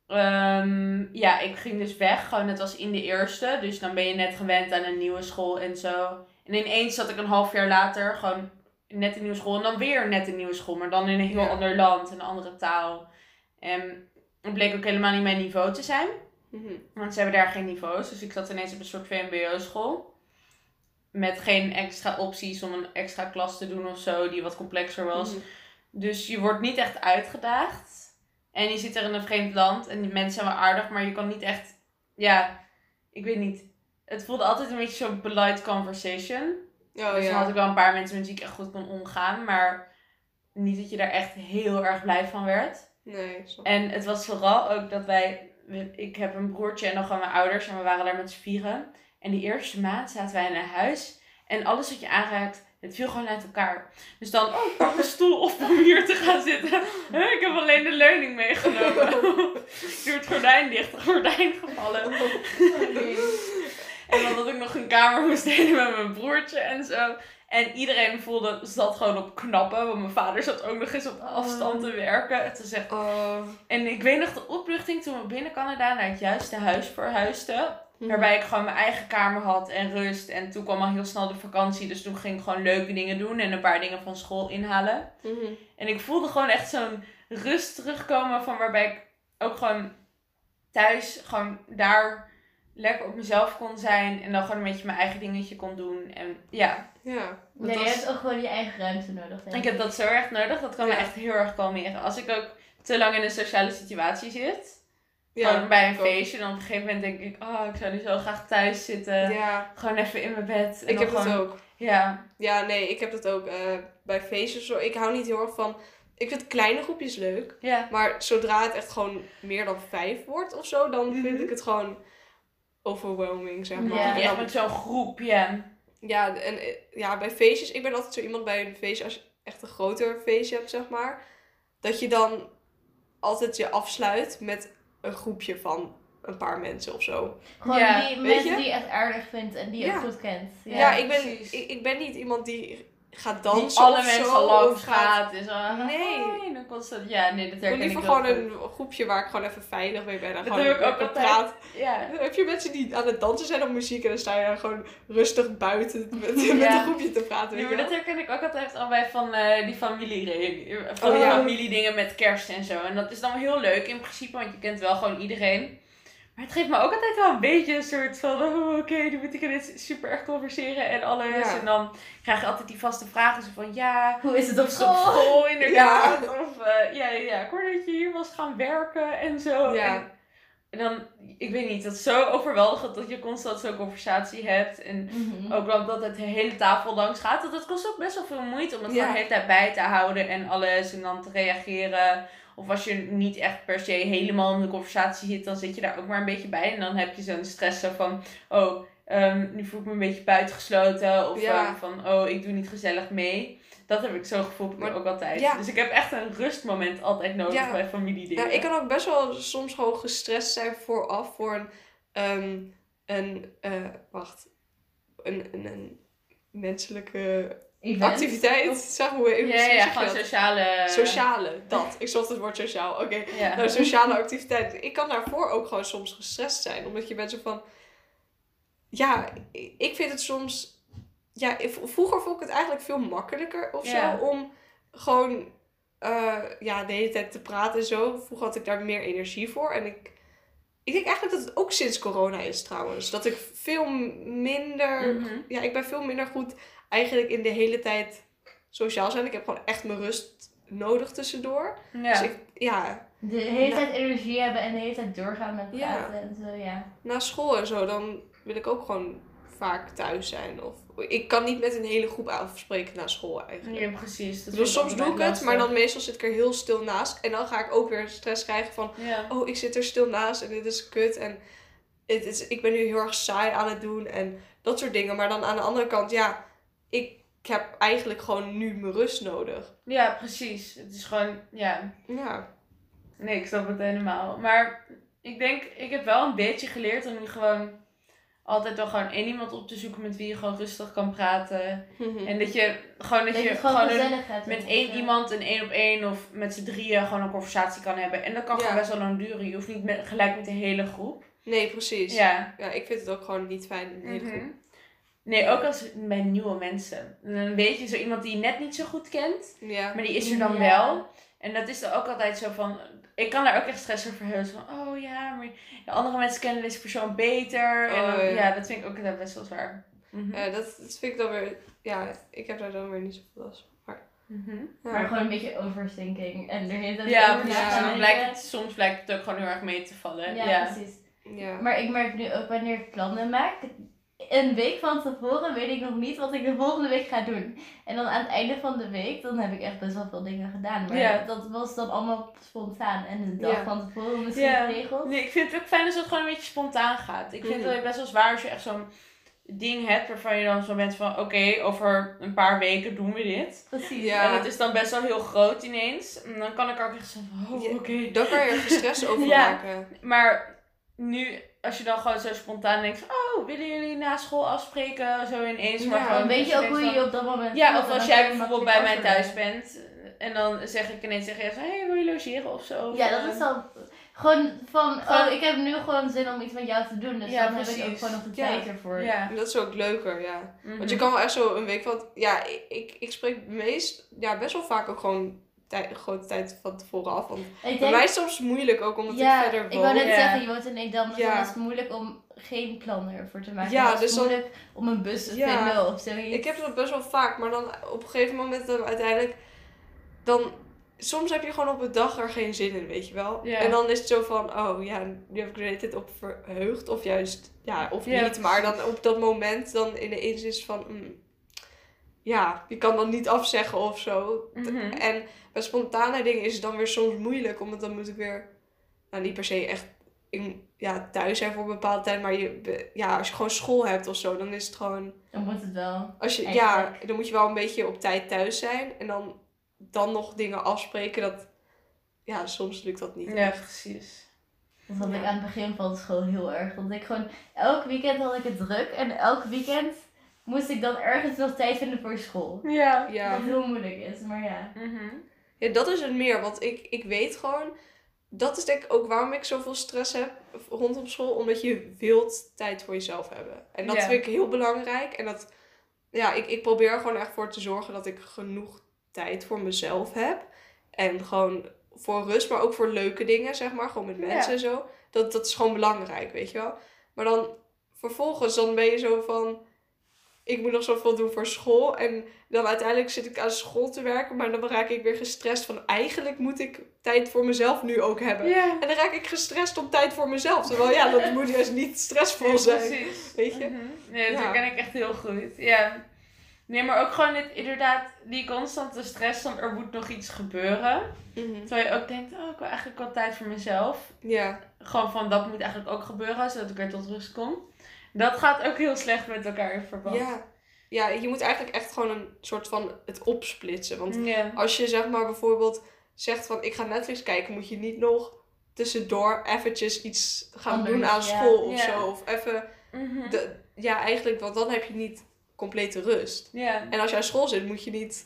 ehm, ja, ik ging dus weg, gewoon het was in de eerste. Dus dan ben je net gewend aan een nieuwe school en zo. En ineens zat ik een half jaar later gewoon net een nieuwe school en dan weer net een nieuwe school. Maar dan in een heel Ja. ander land, een andere taal. En het bleek ook helemaal niet mijn niveau te zijn. Mhm. Want ze hebben daar geen niveaus. Dus ik zat ineens op een soort VMBO-school. Met geen extra opties om een extra klas te doen of zo, die wat complexer was. Mhm. Dus je wordt niet echt uitgedaagd. En je zit er in een vreemd land en die mensen zijn wel aardig, maar je kan niet echt. Ja, ik weet niet. Het voelde altijd een beetje zo'n polite conversation. Oh dus dan had ik wel een paar mensen met wie ik echt goed kon omgaan, maar niet dat je daar echt heel erg blij van werd. Nee. En het was vooral ook dat wij ik heb een broertje en dan gewoon mijn ouders en we waren daar met z'n vieren. En die eerste maand zaten wij in een huis en alles wat je aanraakt, het viel gewoon uit elkaar. Dus dan, oh, pak een stoel op om hier te gaan zitten. Ik heb alleen de leuning meegenomen. ik doe het gordijn dicht, het gordijn gevallen. En dan dat ik nog een kamer moest delen met mijn broertje en zo. En iedereen voelde, zat gewoon op knappen. Want mijn vader zat ook nog eens op afstand te werken. Is echt... Oh. En ik weet nog de opluchting toen we binnen Canada naar het juiste huis verhuisden. Mhm. Waarbij ik gewoon mijn eigen kamer had en rust. En toen kwam al heel snel de vakantie. Dus toen ging ik gewoon leuke dingen doen. En een paar dingen van school inhalen. Mhm. En ik voelde gewoon echt zo'n rust terugkomen van waarbij ik ook gewoon thuis gewoon daar lekker op mezelf kon zijn. En dan gewoon een beetje mijn eigen dingetje kon doen. En ja, Ja. Nee, je hebt ook gewoon je eigen ruimte nodig. denk ik heb dat zo erg nodig. Dat kan me echt heel erg kalmeren. Als ik ook te lang in een sociale situatie zit. Ja, gewoon bij een feestje. Dan op een gegeven moment denk ik, oh, ik zou nu zo graag thuis zitten. Ja, Gewoon even in mijn bed. En ik heb dat gewoon- ook. Ja, Ja, nee, ik heb dat ook eh, bij feestjes. Zo. Ik hou niet heel erg van... Ik vind kleine groepjes leuk. ja. Maar zodra het echt gewoon meer dan vijf wordt of zo, dan vind Mhm. ik het gewoon overwhelming, zeg maar. Ja. En Echt met zo'n groep, ja. Ja, en eh, ja, bij feestjes, ik ben altijd zo iemand bij een feestje, als je echt een groter feestje hebt, zeg maar, dat je dan altijd je afsluit met een groepje van een paar mensen of zo. Gewoon Ja, die weet mensen je? die je echt aardig vindt en die je Ja. goed kent. Ja, Ja, ik, ben, ik ben niet iemand die gaat Die dansen alle of mensen zo, langs gaat... zo, Nee. Dan constant, ja, nee, dat Ik wil herken ik liever gewoon een groepje waar ik gewoon even veilig mee ben. En Dat gewoon doe ik ook altijd. praat. Ja. Heb je mensen die aan het dansen zijn op muziek en dan sta je daar gewoon rustig buiten met, met een groepje te praten. Ja, Weet maar dat herken ik ook altijd al bij van eh, die familie van Oh, die ja. familiedingen met kerst en zo. En dat is dan wel heel leuk in principe, want je kent wel gewoon iedereen. Maar het geeft me ook altijd wel een beetje een soort van, oh, oké, nu moet ik dit super erg converseren en alles. Ja. En dan krijg je altijd die vaste vragen zo van, ja, Hoe is het op Op school, school? inderdaad. Of eh, ja, ja, ik hoorde dat je hier was gaan werken en zo. Ja. En, en dan, ik weet niet, dat is zo overweldigend dat je constant zo'n conversatie hebt. En Mhm. ook wel dat het de hele tafel langs gaat. Dat het kost ook best wel veel moeite om het Ja. gewoon de hele tijd bij te houden en alles. En dan te reageren. Of als je niet echt per se helemaal in de conversatie zit, dan zit je daar ook maar een beetje bij. En dan heb je zo'n stress zo van, oh, ehm, nu voel ik me een beetje buitengesloten. Of Ja. ehm, van, oh, ik doe niet gezellig mee. Dat heb ik zo'n gevoel heb ik Maar- ook altijd. ja. Dus ik heb echt een rustmoment altijd nodig Ja. bij familiedingen. Ja, ik kan ook best wel soms gewoon gestrest zijn vooraf voor een, ehm, een eh, wacht, een, een, een menselijke Event. activiteit. Zeg hoe hoe ja, ja, gewoon sociale... Sociale, dat. Ik zocht het woord sociaal, oké. Ja. Nou, sociale activiteit. Ik kan daarvoor ook gewoon soms gestrest zijn. Omdat je bent zo van... Ja, ik vind het soms... Ja, vroeger vond ik het eigenlijk veel makkelijker of Ja. zo. Om gewoon eh, ja, de hele tijd te praten en zo. Vroeger had ik daar meer energie voor. En ik, ik denk eigenlijk dat het ook sinds corona is trouwens. Dat ik veel minder... Mhm. Ja, ik ben veel minder goed eigenlijk in de hele tijd sociaal zijn. Ik heb gewoon echt mijn rust nodig tussendoor. Ja. Dus ik, ja, De hele Ja. tijd energie hebben en de hele tijd doorgaan met Ja. praten en zo, ja. na school en zo, dan wil ik ook gewoon vaak thuis zijn. Of ik kan niet met een hele groep afspreken na school eigenlijk. Ja, precies. Dat vind soms doe ik het, maar dan meestal zit ik er heel stil naast. En dan ga ik ook weer stress krijgen van, Ja. oh, ik zit er stil naast en dit is kut. En het is, ik ben nu heel erg saai aan het doen en dat soort dingen. Maar dan aan de andere kant, ja, ik heb eigenlijk gewoon nu mijn rust nodig. ja, precies. Het is gewoon, ja... Ja, Nee, ik snap het helemaal. Maar ik denk, ik heb wel een beetje geleerd om nu gewoon altijd wel gewoon één iemand op te zoeken met wie je gewoon rustig kan praten. En dat je gewoon, dat Dat je gewoon gewoon een- gezellig hebt. met één iemand een één op één of met z'n drieën gewoon een conversatie kan hebben. En dat kan Ja. gewoon best wel lang duren. Je hoeft niet met, gelijk met de hele groep. nee, precies. Ja. Ja, ik vind het ook gewoon niet fijn in de hele Mhm. groep. Nee, ook als bij nieuwe mensen. Dan weet je zo iemand die je net niet zo goed kent. Ja. Maar die is er dan Ja. wel. En dat is dan ook altijd zo van. Ik kan daar ook echt stress over hebben. Van, oh ja, maar de andere mensen kennen deze persoon beter. en Oh, dan, ja. ja. dat vind ik ook best wel zwaar. Mhm. Ja, dat, dat vind ik dan weer... Ja, ik heb daar dan weer niet zoveel last van. Maar, Mhm. ja. Maar gewoon een beetje overthinking. En er het Ja, over precies. dan blijkt het, soms blijkt het ook gewoon heel erg mee te vallen. Ja, Ja, precies. ja. Maar ik merk nu ook wanneer ik plannen maak. Een week van tevoren weet ik nog niet wat ik de volgende week ga doen. En dan aan het einde van de week, dan heb ik echt best wel veel dingen gedaan. Maar Ja. dat was dan allemaal spontaan. En de dag Ja. van tevoren misschien Ja. geregeld. Nee, ik vind het ook fijn als het gewoon een beetje spontaan gaat. Ik vind Mhm. het best wel zwaar als je echt zo'n ding hebt waarvan je dan zo bent van oké, over een paar weken doen we dit. Precies. Ja. En het is dan best wel heel groot ineens. En dan kan ik ook echt zo van, oh, Ja. oké. Dan kan je er gestrest over Ja. maken. Maar nu, als je dan gewoon zo spontaan denkt van, oh, willen jullie na school afspreken? Zo ineens. Maar Ja, gewoon, Dan weet je ook hoe je op dat moment Ja, of als jij bijvoorbeeld bij mij thuis bent. En dan zeg ik ineens tegen je van, hé, hey, wil je logeren of zo? Ja, dat is dan gewoon van, Gewoon- oh, ik heb nu gewoon zin om iets met jou te doen. Dus Ja, dan heb ik ook gewoon nog de Ja. tijd ervoor. Ja. En dat is ook leuker, ja. Mhm. Want je kan wel echt zo een week van... Ja, ik, ik, ik spreek meest... Ja, best wel vaak ook gewoon tij, grote tijd van tevoren af. Want Ik bij denk, mij is het soms moeilijk ook, omdat ja, ik verder ik woon. wou net Ja. zeggen, je woont in Edam, dus Ja. dan is het moeilijk om geen plan ervoor te maken. Ja, het dus dan- moeilijk om een bus te vinden of zoiets. Ik heb dat best wel vaak, maar dan op een gegeven moment dan uiteindelijk... Dan... Soms heb je gewoon op een dag er geen zin in, weet je wel. Ja. En dan is het zo van, oh ja, nu heb ik er op verheugd. Of juist, ja, of niet. Maar dan op dat moment dan in de inzicht van... mm, ja, je kan dan niet afzeggen of zo. Mhm. En bij spontane dingen is het dan weer soms moeilijk, omdat dan moet ik weer, nou niet per se echt in, ja, thuis zijn voor een bepaalde tijd, maar je, ja, als je gewoon school hebt of zo, dan is het gewoon, Dan moet het wel. als je, ja, dan moet je wel een beetje op tijd thuis zijn en dan, dan nog dingen afspreken, dat, ja, soms lukt dat niet. Ja, echt. precies. Dat had ik aan het begin van de school heel erg. Want ik gewoon, elk weekend had ik het druk. En elk weekend moest ik dan ergens nog tijd vinden voor school. Ja. Ja. Wat heel moeilijk is, maar ja. Mhm. ja, dat is het meer, want ik, ik weet gewoon, dat is denk ik ook waarom ik zoveel stress heb rondom school, omdat je wilt tijd voor jezelf hebben. En dat Ja. vind ik heel belangrijk. En dat, ja, ik, ik probeer er gewoon echt voor te zorgen dat ik genoeg tijd voor mezelf heb. En gewoon voor rust, maar ook voor leuke dingen, zeg maar. Gewoon met mensen Ja. en zo. Dat, dat is gewoon belangrijk, weet je wel. Maar dan vervolgens, dan ben je zo van... Ik moet nog zoveel doen voor school. En dan uiteindelijk zit ik aan school te werken. Maar dan raak ik weer gestrest van... Eigenlijk moet ik tijd voor mezelf nu ook hebben. Ja. En dan raak ik gestrest om tijd voor mezelf. Terwijl ja, dat moet juist niet stressvol zijn. Precies. Weet je? Mhm. Nee, dat Ja. ken ik echt heel goed. Ja. Nee, maar ook gewoon dit, inderdaad die constante stress van er moet nog iets gebeuren. Mhm. Terwijl je ook denkt, oh, ik wil eigenlijk wel tijd voor mezelf. Ja. Gewoon van, dat moet eigenlijk ook gebeuren, zodat ik weer tot rust kom. Dat gaat ook heel slecht met elkaar in verband. ja. Ja, je moet eigenlijk echt gewoon een soort van het opsplitsen. Want Ja. als je zeg maar bijvoorbeeld zegt van ik ga Netflix kijken, moet je niet nog tussendoor eventjes iets gaan Anders, doen aan ja. school of Ja. zo. Of even, Mhm. de, ja eigenlijk, want dan heb je niet complete rust. Ja. En als je aan school zit, moet je niet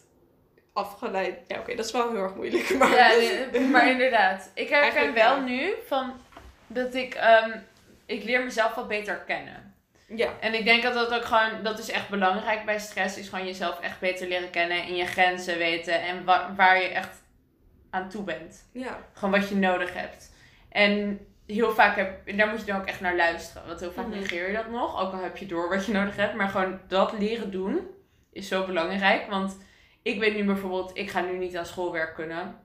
afgeleid. Ja, oké, dat is wel heel erg moeilijk. Maar Ja, nee, maar inderdaad. Ik herken Eigenlijk wel ja. nu van dat ik, ehm, ik leer mezelf wat beter kennen. Ja. En ik denk dat dat ook gewoon, dat is echt belangrijk bij stress, is gewoon jezelf echt beter leren kennen en je grenzen weten en wa- waar je echt aan toe bent. Ja. Gewoon wat je nodig hebt. En heel vaak heb, daar moet je dan ook echt naar luisteren, want heel vaak Mhm. negeer je dat nog, ook al heb je door wat je nodig hebt, maar gewoon dat leren doen is zo belangrijk, want ik weet nu bijvoorbeeld, ik ga nu niet aan schoolwerk kunnen.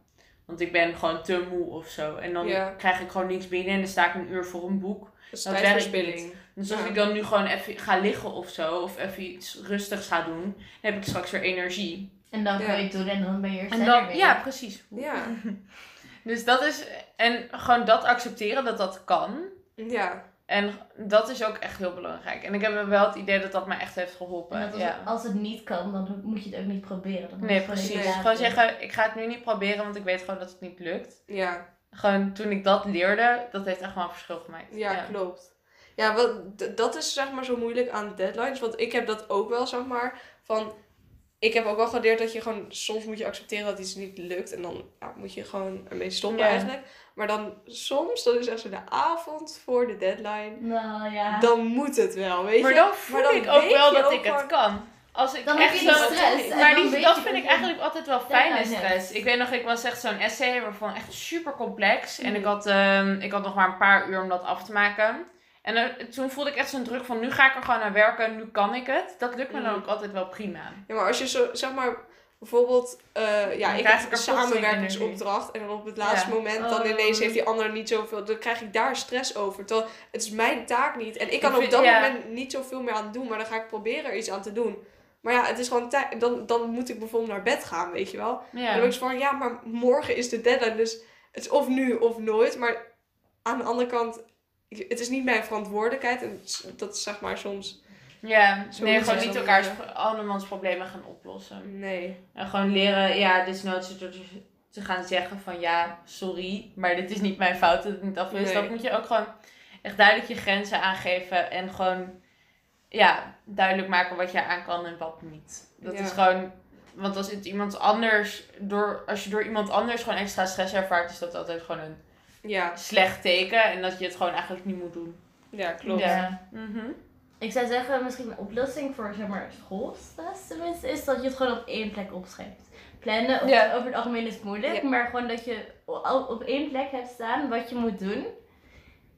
Want ik ben gewoon te moe of zo. En dan Ja. krijg ik gewoon niks binnen en dan sta ik een uur voor een boek. Dat is Dat tijdverspilling. Dus als Ja. ik dan nu gewoon even ga liggen of zo, of even iets rustigs ga doen, dan heb ik straks weer energie. En dan Ja. kan je het doen en dan ben je er En dan, weer. ja, precies. Ja. Dus dat is, en gewoon dat accepteren dat dat kan. Ja. En dat is ook echt heel belangrijk. En ik heb wel het idee dat dat me echt heeft geholpen. Als, ja. het, als het niet kan, dan moet je het ook niet proberen. Dan Nee, gewoon precies. Gewoon zeggen, ik ga het nu niet proberen, want ik weet gewoon dat het niet lukt. Ja. Gewoon toen ik dat leerde, dat heeft echt wel een verschil gemaakt. Ja, klopt. Ja, wat, dat is zeg maar zo moeilijk aan deadlines. Want ik heb dat ook wel, zeg maar, van... Ik heb ook wel geleerd dat je gewoon... Soms moet je accepteren dat iets niet lukt. En dan ja, moet je gewoon ermee stoppen Ja. eigenlijk. Maar dan soms, dat is echt zo de avond voor de deadline. Nou ja. Dan moet het wel, weet Maar je. dan voel dan ik ook wel dat ook ik het kan. Als ik Dan heb echt zo- stress. Maar die, dat vind ik eigenlijk altijd wel fijne stress. Ik weet nog, ik was echt zo'n essay waarvan echt super complex. En Mhm. ik had, ehm, ik had nog maar een paar uur om dat af te maken. En eh, toen voelde ik echt zo'n druk van, nu ga ik er gewoon aan werken, nu kan ik het. Dat lukt me dan Mhm. ook altijd wel prima. Ja, maar als je zo, zeg maar... bijvoorbeeld, eh, ja, Dan ik heb een er samenwerkingsopdracht en dan op het laatste Ja. moment dan Oh. ineens heeft die ander niet zoveel, dan krijg ik daar stress over. Terwijl het is mijn taak niet. En ik kan op dat ja. moment niet zoveel meer aan doen, maar dan ga ik proberen er iets aan te doen. Maar ja, het is gewoon tijd. Dan, dan moet ik bijvoorbeeld naar bed gaan, weet je wel. En dan ben ik zo van, ja, maar morgen is de deadline. Dus het is of nu of nooit. Maar aan de andere kant, ik- het is niet mijn verantwoordelijkheid. En dat is zeg maar soms, Ja, Zo nee, gewoon niet elkaars, andermans problemen gaan oplossen. nee. En gewoon leren, ja, desnoods door te gaan zeggen van ja, sorry, maar dit is niet mijn fout dat het niet af is. Nee. Dat moet je ook gewoon echt duidelijk je grenzen aangeven en gewoon, ja, duidelijk maken wat je aan kan en wat niet. Dat Ja. is gewoon, want als het iemand anders, door, als je door iemand anders gewoon extra stress ervaart, is dat altijd gewoon een Ja, slecht teken en dat je het gewoon eigenlijk niet moet doen. ja klopt. Ja. Mhm. Ik zou zeggen, misschien een oplossing voor zeg maar, schoolstress tenminste, is dat je het gewoon op één plek opschrijft. Plannen op- Ja. over het algemeen is moeilijk, Ja. maar gewoon dat je al op één plek hebt staan wat je moet doen.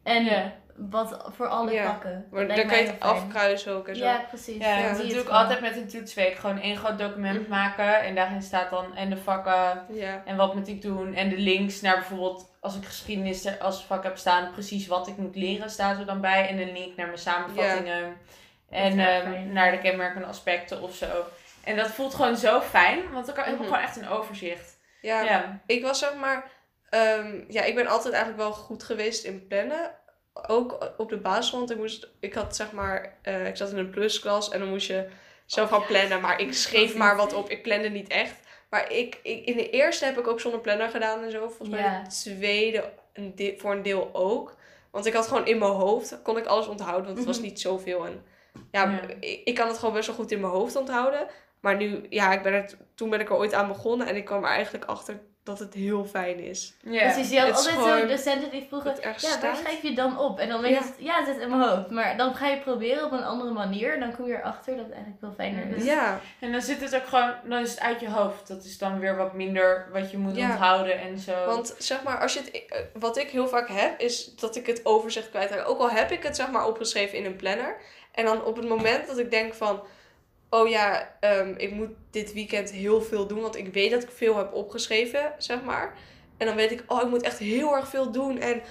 En Ja. wat voor alle vakken. Maar dan kan je het afkruisen ook en zo. Ja, precies. Ja, dat doe ik gewoon. altijd met een toetsweek. Gewoon één groot document Mhm. maken en daarin staat dan en de vakken Ja. En wat moet ik doen? En de links naar bijvoorbeeld, als ik geschiedenis er als vak heb staan, precies wat ik moet leren, staat er dan bij. En een link naar mijn samenvattingen. En ehm, naar de kenmerkende aspecten of zo. En dat voelt gewoon zo fijn, want dan kan, heb ik Mhm. gewoon echt een overzicht. Ja, Ja. ik was zeg maar... ehm, ja, ik ben altijd eigenlijk wel goed geweest in plannen. Ook op de basisschool, want ik, moest, ik had zeg maar... eh, ik zat in een plusklas en dan moest je zelf gaan plannen. Maar ik schreef maar wat op. Ik plande niet echt. Maar ik, ik, in de eerste heb ik ook zonder planner gedaan en zo. Volgens mij Ja. de tweede een de- voor een deel ook. Want ik had gewoon in mijn hoofd, kon ik alles onthouden. Want het was Mhm. niet zoveel. En ja, Ja. Ik, ik kan het gewoon best wel goed in mijn hoofd onthouden. Maar nu, ja, ik ben er, toen ben ik er ooit aan begonnen. En ik kwam er eigenlijk achter dat het heel fijn is. Ja. Precies, je had Het altijd zo'n docenten die vroegen, ja, waar schrijf je het dan op? En dan weet je, Ja. het, ja, het zit in mijn hoofd. Maar dan ga je proberen op een andere manier. En dan kom je erachter dat het eigenlijk veel fijner is. Ja, En dan zit het ook gewoon, dan is het uit je hoofd. Dat is dan weer wat minder wat je moet Ja. onthouden en zo. want zeg maar, als je het, eh, wat ik heel vaak heb, is dat ik het overzicht kwijtraak. Ook al heb ik het zeg maar opgeschreven in een planner. En dan op het moment dat ik denk van, oh ja, ehm, ik moet dit weekend heel veel doen. Want ik weet dat ik veel heb opgeschreven, zeg maar. En dan weet ik, oh, ik moet echt heel erg veel doen. En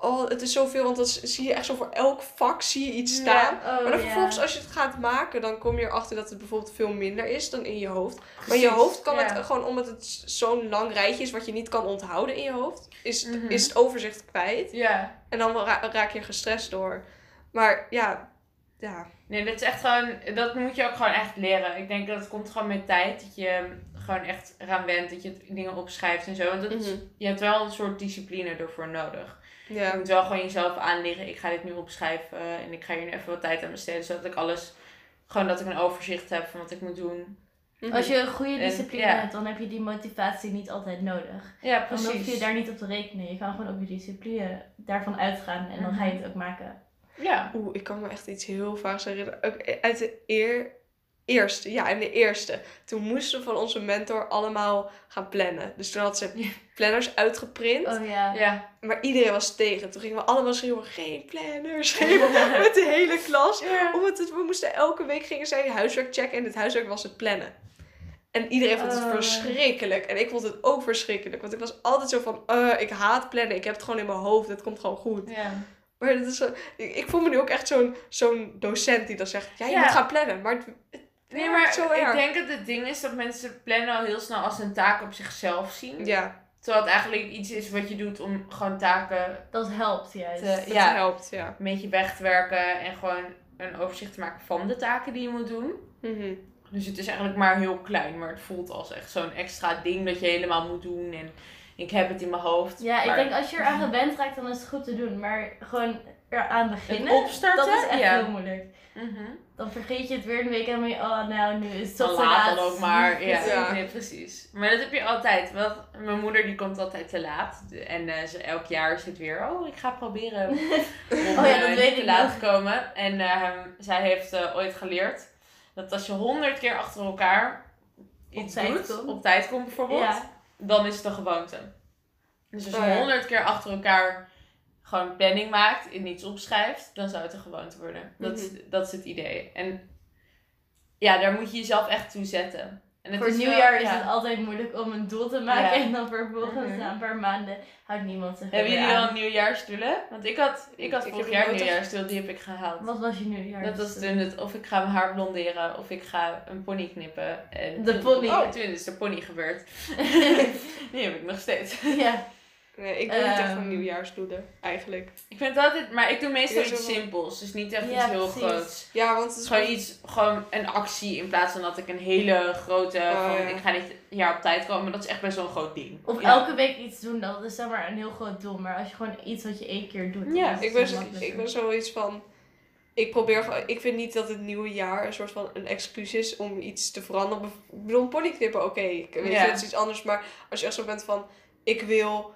oh, het is zoveel, want dan zie je echt zo voor elk vak zie je iets staan. Ja, oh, Maar dan ja. vervolgens, als je het gaat maken, dan kom je erachter dat het bijvoorbeeld veel minder is dan in je hoofd. Maar je hoofd kan ja. het gewoon, omdat het zo'n lang rijtje is wat je niet kan onthouden in je hoofd, is, het- Mhm. is het overzicht kwijt. Ja. En dan ra- raak je gestrest door. Maar ja, ja. Nee, dat is echt gewoon, dat moet je ook gewoon echt leren. Ik denk dat het komt gewoon met tijd, dat je gewoon echt eraan went, dat je dingen opschrijft en zo. Want dat is- Mhm. je hebt wel een soort discipline ervoor nodig. Je moet wel gewoon jezelf aanleren, ik ga dit nu opschrijven en ik ga hier nu even wat tijd aan besteden, zodat ik alles, gewoon dat ik een overzicht heb van wat ik moet doen. Mhm. Als je een goede En, discipline ja. hebt, dan heb je die motivatie niet altijd nodig. Ja, Dan hoef je precies. daar niet op te rekenen. Je kan gewoon op je discipline daarvan uitgaan en dan ga je het ook maken. Ja. Oeh, ik kan me echt iets heel vaags herinneren. Ook uit de eer... eerste, ja, in de eerste. Toen moesten we van onze mentor allemaal gaan plannen. Dus toen had ze planners uitgeprint. Oh ja. Ja. Maar iedereen was tegen. Toen gingen we allemaal schreeuwen, geen planners. Schreeuwen met de hele klas. Omdat het, we moesten elke week gingen zij huiswerk checken. En het huiswerk was het plannen. En iedereen vond het Oh. verschrikkelijk. En ik vond het ook verschrikkelijk. Want ik was altijd zo van, eh, ik haat plannen. Ik heb het gewoon in mijn hoofd. Het komt gewoon goed. Ja. Maar dat is zo, ik, voel me nu ook echt zo'n zo'n docent die dan zegt, ja, je Ja. moet gaan plannen. Maar het, het Nee, maar zo ik denk dat het ding is dat mensen plannen al heel snel als een taak op zichzelf zien. Ja, Terwijl het eigenlijk iets is wat je doet om gewoon taken Dat helpt juist. te, dat ja, helpt, ja. een beetje weg te werken en gewoon een overzicht te maken van de taken die je moet doen. Mhm. Dus het is eigenlijk maar heel klein, maar het voelt als echt zo'n extra ding dat je helemaal moet doen. En ik heb het in mijn hoofd. Ja, ik denk als je eraan gewend raakt, dan is het goed te doen. Maar gewoon eraan beginnen, Het opstarten, dat is echt ja. heel moeilijk. Mhm. Dan vergeet je het weer een week en dan ben je, oh nou, nu is het toch Dan te laat laat. dan ook maar. Ja, Ja. Nee, precies. Maar dat heb je altijd. Want mijn moeder die komt altijd te laat. En eh, ze, elk jaar zit weer, oh ik ga proberen om Oh ja, eh, dat niet weet te ik laat te komen. En ehm, zij heeft eh, ooit geleerd dat als je honderd keer achter elkaar iets tijd doet, komt. op tijd komt bijvoorbeeld, Ja. Dan is het een gewoonte. Dus als je honderd keer achter elkaar gewoon planning maakt en iets opschrijft, dan zou het een gewoonte worden. Dat, is- Mhm. dat is het idee. En ja, daar moet je jezelf echt toe zetten. En het voor is wel- nieuwjaar is ja. het altijd moeilijk om een doel te maken. Ja. En dan vervolgens Mhm. na een paar maanden houdt niemand zich Hebben jullie al nieuwjaarsdoelen? Want ik had, ik had Ik vorig jaar een nieuwjaarsdoel, die heb ik gehaald. Wat was je nieuwjaar? Dat was toen het, of ik ga mijn haar blonderen, of ik ga een pony knippen. En De toen- pony. Oh, toen is de pony gebeurd. die heb ik nog steeds. ja. Nee, ik doe niet echt Ehm. een nieuwjaarsdoelen, eigenlijk. Ik vind het altijd, maar ik doe meestal iets simpels. Dus niet echt Ja, iets heel precies. groots. Ja, want het is gewoon iets, gewoon een actie in plaats van dat ik een hele grote, Oh, van, ja. ik ga dit jaar op tijd komen. Maar dat is echt best wel een groot ding. Of Ja. elke week iets doen, dat is zeg maar een heel groot doel. Maar als je gewoon iets wat je één keer doet, dan Ja, Ik ben, zo- ik ben zoiets van. Ik probeer gewoon. Ik vind niet dat het nieuwe jaar een soort van een excuus is om iets te veranderen. Ik bedoel, een pony knippen, oké. ik weet Ja. je, dat is iets anders. Maar als je echt zo bent van. Ik wil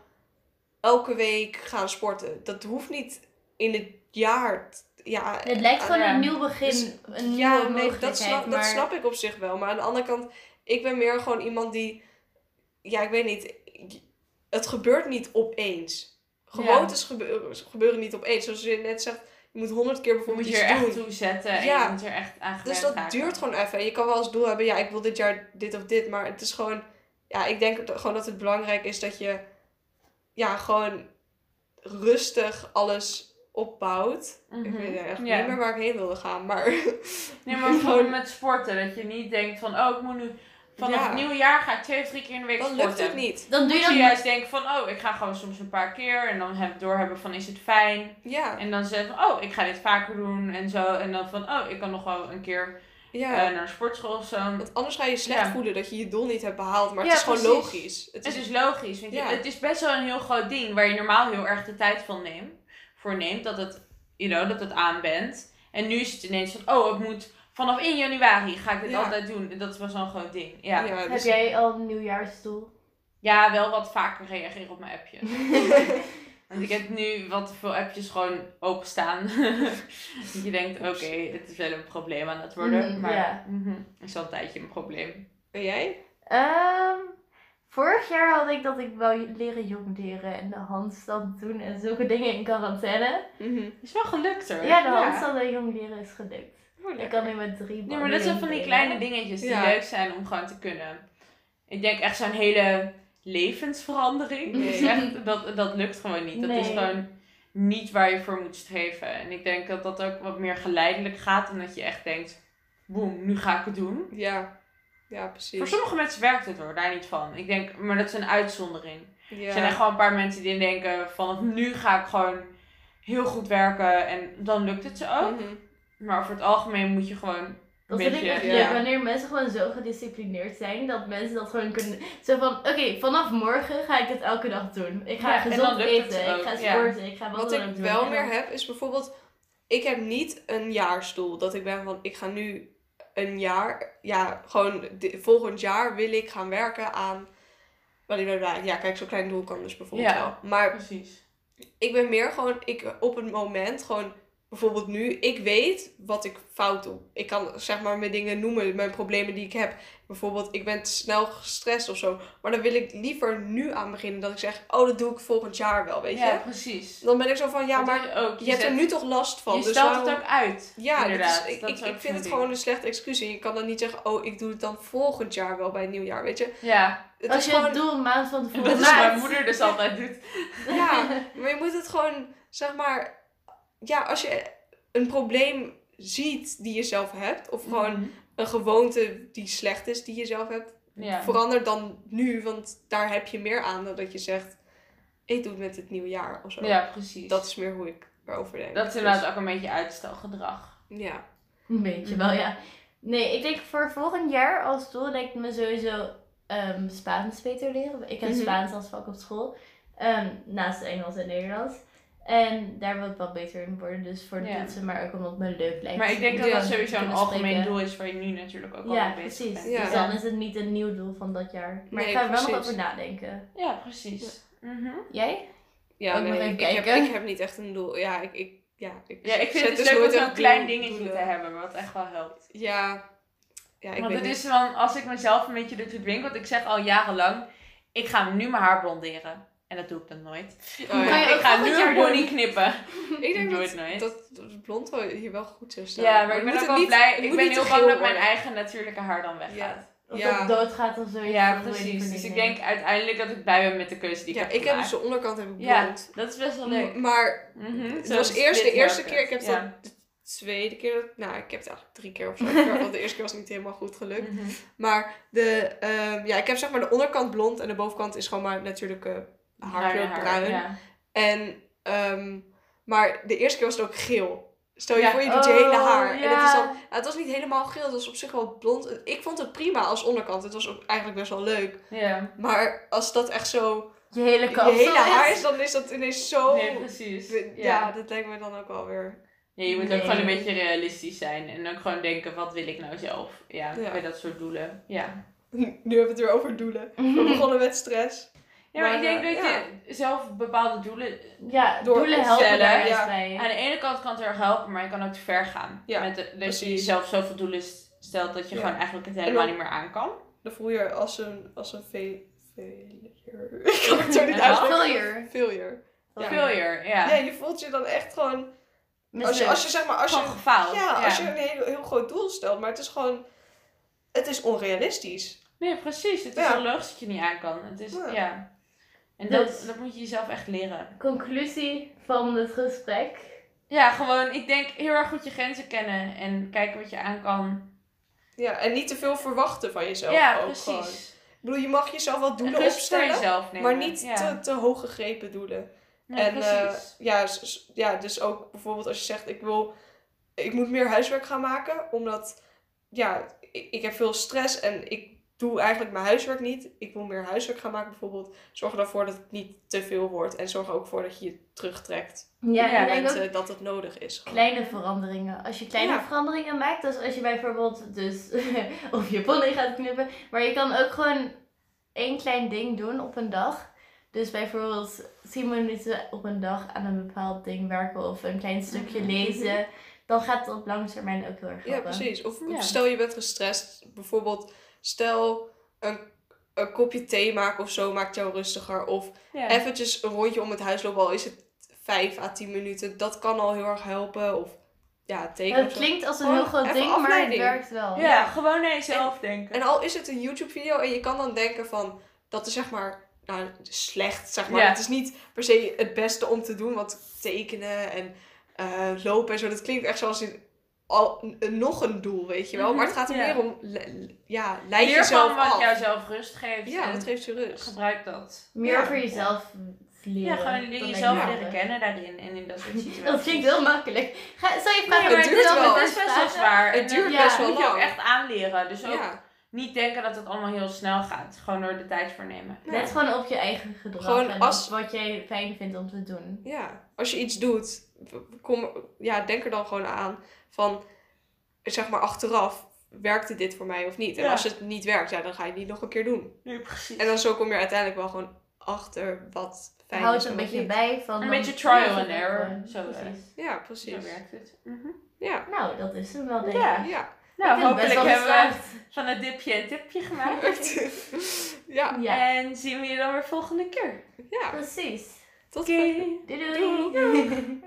elke week gaan sporten. Dat hoeft niet in het jaar. Ja, Het lijkt gewoon Ja. een nieuw begin, Dus- een nieuwe ja, nee, dat snap, maar... dat snap ik op zich wel. Maar aan de andere kant, ik ben meer gewoon iemand die. Ja, ik weet niet. Het gebeurt niet opeens. Gewoontes gebeuren, gebeuren niet opeens. Zoals je net zegt, je moet honderd keer Je bijvoorbeeld moet je iets er echt doen. toe zetten en Ja. je moet er echt aan Dus dat raken. duurt gewoon even. En je kan wel als doel hebben, ja, ik wil dit jaar dit of dit. Maar het is gewoon, ja, ik denk gewoon dat het belangrijk is dat je, ja, gewoon rustig alles opbouwt. Ik Mhm. weet echt Ja. niet meer waar ik heen wilde gaan, maar... Nee, maar bijvoorbeeld met sporten. Dat je niet denkt van, oh, ik moet nu... Vanaf Ja. het nieuwe jaar ga ik twee of drie keer in de week Dan sporten. lukt het niet. Dan doe Moet je je dan juist denken van, oh, ik ga gewoon soms een paar keer. En dan heb, doorhebben van, is het fijn? Ja, En dan zeggen van, oh, ik ga dit vaker doen en zo. En dan van, oh, ik kan nog wel een keer ja. eh, naar een sportschool of zo. Want anders ga je slecht Ja. voelen dat je je doel niet hebt behaald. Maar Ja, het is gewoon logisch. Het Het is, is logisch. Je- het is best wel een heel groot ding waar je normaal heel erg de tijd van neemt, voor neemt. Dat het, you know, dat het aan bent. En nu is het ineens van, oh, ik moet vanaf 1 januari ga ik dit Ja. altijd doen. En dat is best wel een groot ding. Ja. ja, Heb dus- jij al een nieuwjaarsdoel? ja, wel wat vaker reageren op mijn appje. Want ik heb nu wat te veel appjes gewoon openstaan. dat je denkt, oké, het is wel een probleem aan het worden. Mhm, maar ja. mhm, is al een tijdje een probleem. En jij? Ehm, vorig jaar had ik dat ik wou leren jongleren en de handstand doen en zulke dingen in quarantaine. Is wel gelukt hoor. Ja, de handstand en jongleren is gelukt. Oh, Ik kan nu met drie Nee, maar dat zijn van die kleine dingetjes die Ja. leuk zijn om gewoon te kunnen. Ik denk echt zo'n hele levensverandering. Nee. echt- dat, dat lukt gewoon niet. Dat is gewoon niet waar je voor moet streven. En ik denk dat dat ook wat meer geleidelijk gaat. En dat je echt denkt, boem, nu ga ik het doen. Ja, ja precies. Voor sommige mensen werkt het hoor, daar niet van. Ik denk, maar dat is een uitzondering. ja. Er zijn echt gewoon een paar mensen die denken, vanaf nu ga ik gewoon heel goed werken. En dan lukt het ze ook. Mhm. Maar over het algemeen moet je gewoon Dat vind ik echt ja. wanneer mensen gewoon zo gedisciplineerd zijn, dat mensen dat gewoon kunnen... Zo van, oké, vanaf morgen ga ik dit elke dag doen. Ik ga Ja, gezond eten, ik ga ja. sporten, ik ga Wat wat ik doen. wel meer heb, is bijvoorbeeld... Ik heb niet een jaarsdoel. Dat ik ben van, ik ga nu een jaar... Ja, gewoon volgend jaar wil ik gaan werken aan... Ja, kijk, zo'n klein doel kan dus bijvoorbeeld Ja. wel. Maar Precies. ik ben meer gewoon, ik op het moment gewoon, bijvoorbeeld nu, ik weet wat ik fout doe. Ik kan zeg maar mijn dingen noemen, mijn problemen die ik heb. Bijvoorbeeld, ik ben te snel gestrest of zo. Maar dan wil ik liever nu aan beginnen dat ik zeg, oh, dat doe ik volgend jaar wel, weet Ja, je. precies. Dan ben ik zo van, ja, Dat maar ook, je hebt er nu toch last van. Je dus stelt waarom... het ook uit. Ja, dat inderdaad. is, ik, Dat ik, ik vind het ding. gewoon een slechte excuus. En je kan dan niet zeggen, oh, ik doe het dan volgend jaar wel bij het nieuwjaar, weet je. Ja, Het Als je gewoon, het doel een maand van dat tevoren is wat mijn moeder dus altijd doet. Ja, maar je moet het gewoon, zeg maar, ja, als je een probleem ziet die je zelf hebt, of gewoon Mhm. een gewoonte die slecht is die je zelf hebt, Ja. verander dan nu, want daar heb je meer aan dan dat je zegt, ik doe het met het nieuwe jaar of zo. ja, precies. Dat is meer hoe ik erover denk. dat is Dus, inderdaad ook een beetje uitstelgedrag. Ja. Een beetje wel, ja. Nee, ik denk voor volgend jaar als doel lijkt me sowieso ehm, Spaans beter leren. Ik heb Mhm. Spaans als vak op school. Ehm, naast Engels en Nederlands. En daar wil ik wel beter in worden. Dus voor de Ja. toetsen, maar ook omdat het me leuk lijkt. Maar ik denk dat dat sowieso een algemeen spreken. doel is waar je nu natuurlijk ook al Ja, mee bezig precies. bent. Ja. Dus dan is het niet een nieuw doel van dat jaar. Maar Nee, ik ga er wel nog over nadenken. Ja, precies. Mhm. Jij? Ja, Ook nog nee, even ik, ik heb, ik heb niet echt een doel. Ja, ik, ik, ja, ik Ja, ik vind zet het dus dus leuk om zo'n klein dingetje doelen. te hebben, wat echt wel helpt. Ja, ja ik want het niet. is van, als ik mezelf een beetje ertoe dwing, want ik zeg al jarenlang, ik ga nu mijn haar blonderen. En dat doe ik dan nooit. Oh, ja. Ik ook ga nu een pony knippen. Ik denk dat, het nooit. dat, dat blond wel hier wel goed zou staan. Ja, maar ik ben ook wel niet- blij. Ik ben heel bang dat mijn eigen natuurlijke haar dan weggaat. Of Ja. het doodgaat of zoiets. Ja, precies. Dus ik denk uiteindelijk dat ik blij ben met de keuze die ik Ja, heb ik heb dus de onderkant heb ik Ja, blond. dat is best wel leuk. M- Maar Mhm, het zo was eerst de eerste keer, ik heb Ja. dat de tweede keer, dat- nou ik heb het eigenlijk drie keer of zo want de eerste keer was niet helemaal goed gelukt. Mhm. Maar de, ehm, ja, ik heb zeg maar de onderkant blond en de bovenkant is gewoon maar natuurlijke Bruine bruin. Ja. En, ehm, maar de eerste keer was het ook geel. Stel je Ja. voor, je doet je hele Oh, haar. En het, is dan, nou, het was niet helemaal geel, het was op zich wel blond. Ik vond het prima als onderkant. Het was ook eigenlijk best wel leuk. ja. Maar als dat echt zo Je hele je hele haar is. dan is dat ineens zo... Nee, precies. Ja, Ja. dat lijkt me dan ook wel weer... Ja, je moet Nee. ook gewoon een beetje realistisch zijn. En ook gewoon denken, wat wil ik nou zelf? Ja, Ja. bij dat soort doelen. Ja. Nu hebben we het weer over doelen. We begonnen met stress. Ja, maar, Maar, ik denk dat ja. je zelf bepaalde doelen... Ja, Door doelen te helpen stellen, daar ja. bij. Aan de ene kant kan het erg helpen, maar je kan ook te ver gaan. Ja, Met de, dat je jezelf zoveel doelen stelt dat je Ja. gewoon eigenlijk het helemaal dan- niet meer aan kan. Dan voel je als een, als een ve- failure. Ik kan het zo niet uitspreken. Failure. Failure. Ja. Failure, ja. Ja, je voelt je dan echt gewoon... Als je, als je zeg maar... Als je, Gewoon gefaald. ja, als je een heel, heel groot doel stelt, maar het is gewoon... Het is onrealistisch. Nee, precies. Het is Ja. wel logisch dat je niet aan kan. Het is, Ja. ja. En Dus- dat, dat moet je jezelf echt leren. Conclusie van het gesprek. Ja, gewoon, ik denk heel erg goed je grenzen kennen en kijken wat je aan kan. Ja, en niet te veel verwachten van jezelf ja, ook precies. gewoon. Ik bedoel, je mag jezelf wel En doelen rust voor opstellen, jezelf nemen. maar niet ja. te, te hoog gegrepen doelen. Nee, en eh, precies. ja, ja, dus ook bijvoorbeeld als je zegt, ik wil, ik moet meer huiswerk gaan maken, omdat, ja, ik, ik heb veel stress en ik doe eigenlijk mijn huiswerk niet. Ik wil meer huiswerk gaan maken bijvoorbeeld. Zorg ervoor dat het niet te veel wordt en zorg er ook voor dat je je terugtrekt Ja, Ja, ik denk ook momenten dat het nodig is. gewoon. kleine veranderingen. Als je kleine Ja. veranderingen maakt, dus als je bijvoorbeeld dus of je pony gaat knippen, maar je kan ook gewoon één klein ding doen op een dag. Dus bijvoorbeeld 10 minuten op een dag aan een bepaald ding werken of een klein stukje Mhm. lezen. Dan gaat het op lange termijn ook heel erg Ja, helpen. precies. Of Ja. stel je bent gestrest, bijvoorbeeld stel een, een kopje thee maken of zo maakt jou rustiger. Of Ja. eventjes een rondje om het huis lopen, al is het 5 à 10 minuten. Dat kan al heel erg helpen. Of ja, tekenen. Het klinkt als een Gewoon heel groot ding, maar het werkt wel. ja, gewoon naar jezelf denken. En al is het een YouTube video en je kan dan denken van dat is zeg maar nou, slecht, zeg maar. Ja. Het is niet per se het beste om te doen, want tekenen en eh, lopen en zo, dat klinkt echt zoals in al, n- nog een doel, weet je wel. Maar het gaat er Mhm, ja. meer om, ja, leid Leer jezelf wat af. jouzelf rust geeft. Ja, dat geeft je rust. gebruik dat. Meer Ja. over jezelf leren. Ja, gewoon jezelf leren kennen daarin en in dat soort situaties. Dat klinkt heel makkelijk. Ga, zal je vragen Nee, het maar duurt wel. het is best wel zwaar. Het duurt best moet wel je ook lang. echt aanleren. Dus ook Ja, niet denken dat het allemaal heel snel gaat. Gewoon door de tijd voor nemen. Let gewoon op je eigen gedrag Gewoon en als- wat jij fijn vindt om te doen. ja, als je iets doet, kom, ja, denk er dan gewoon aan van, zeg maar achteraf, werkte dit voor mij of niet? En Ja. als het niet werkt, ja, dan ga je het niet nog een keer doen. Nee, precies. En dan zo kom je uiteindelijk wel gewoon achter wat fijn Houd is een en wat beetje niet. bij van... Een beetje trial and error. Zo. Precies. Ja, Zo precies. werkt het. Mhm. Ja. Nou, dat is hem wel denk ik. Ja. Nou, hopelijk hebben we van het dipje een tipje gemaakt. ja. Ja, En zien we je dan weer volgende keer. Ja. precies. Tot volgende Doei doei.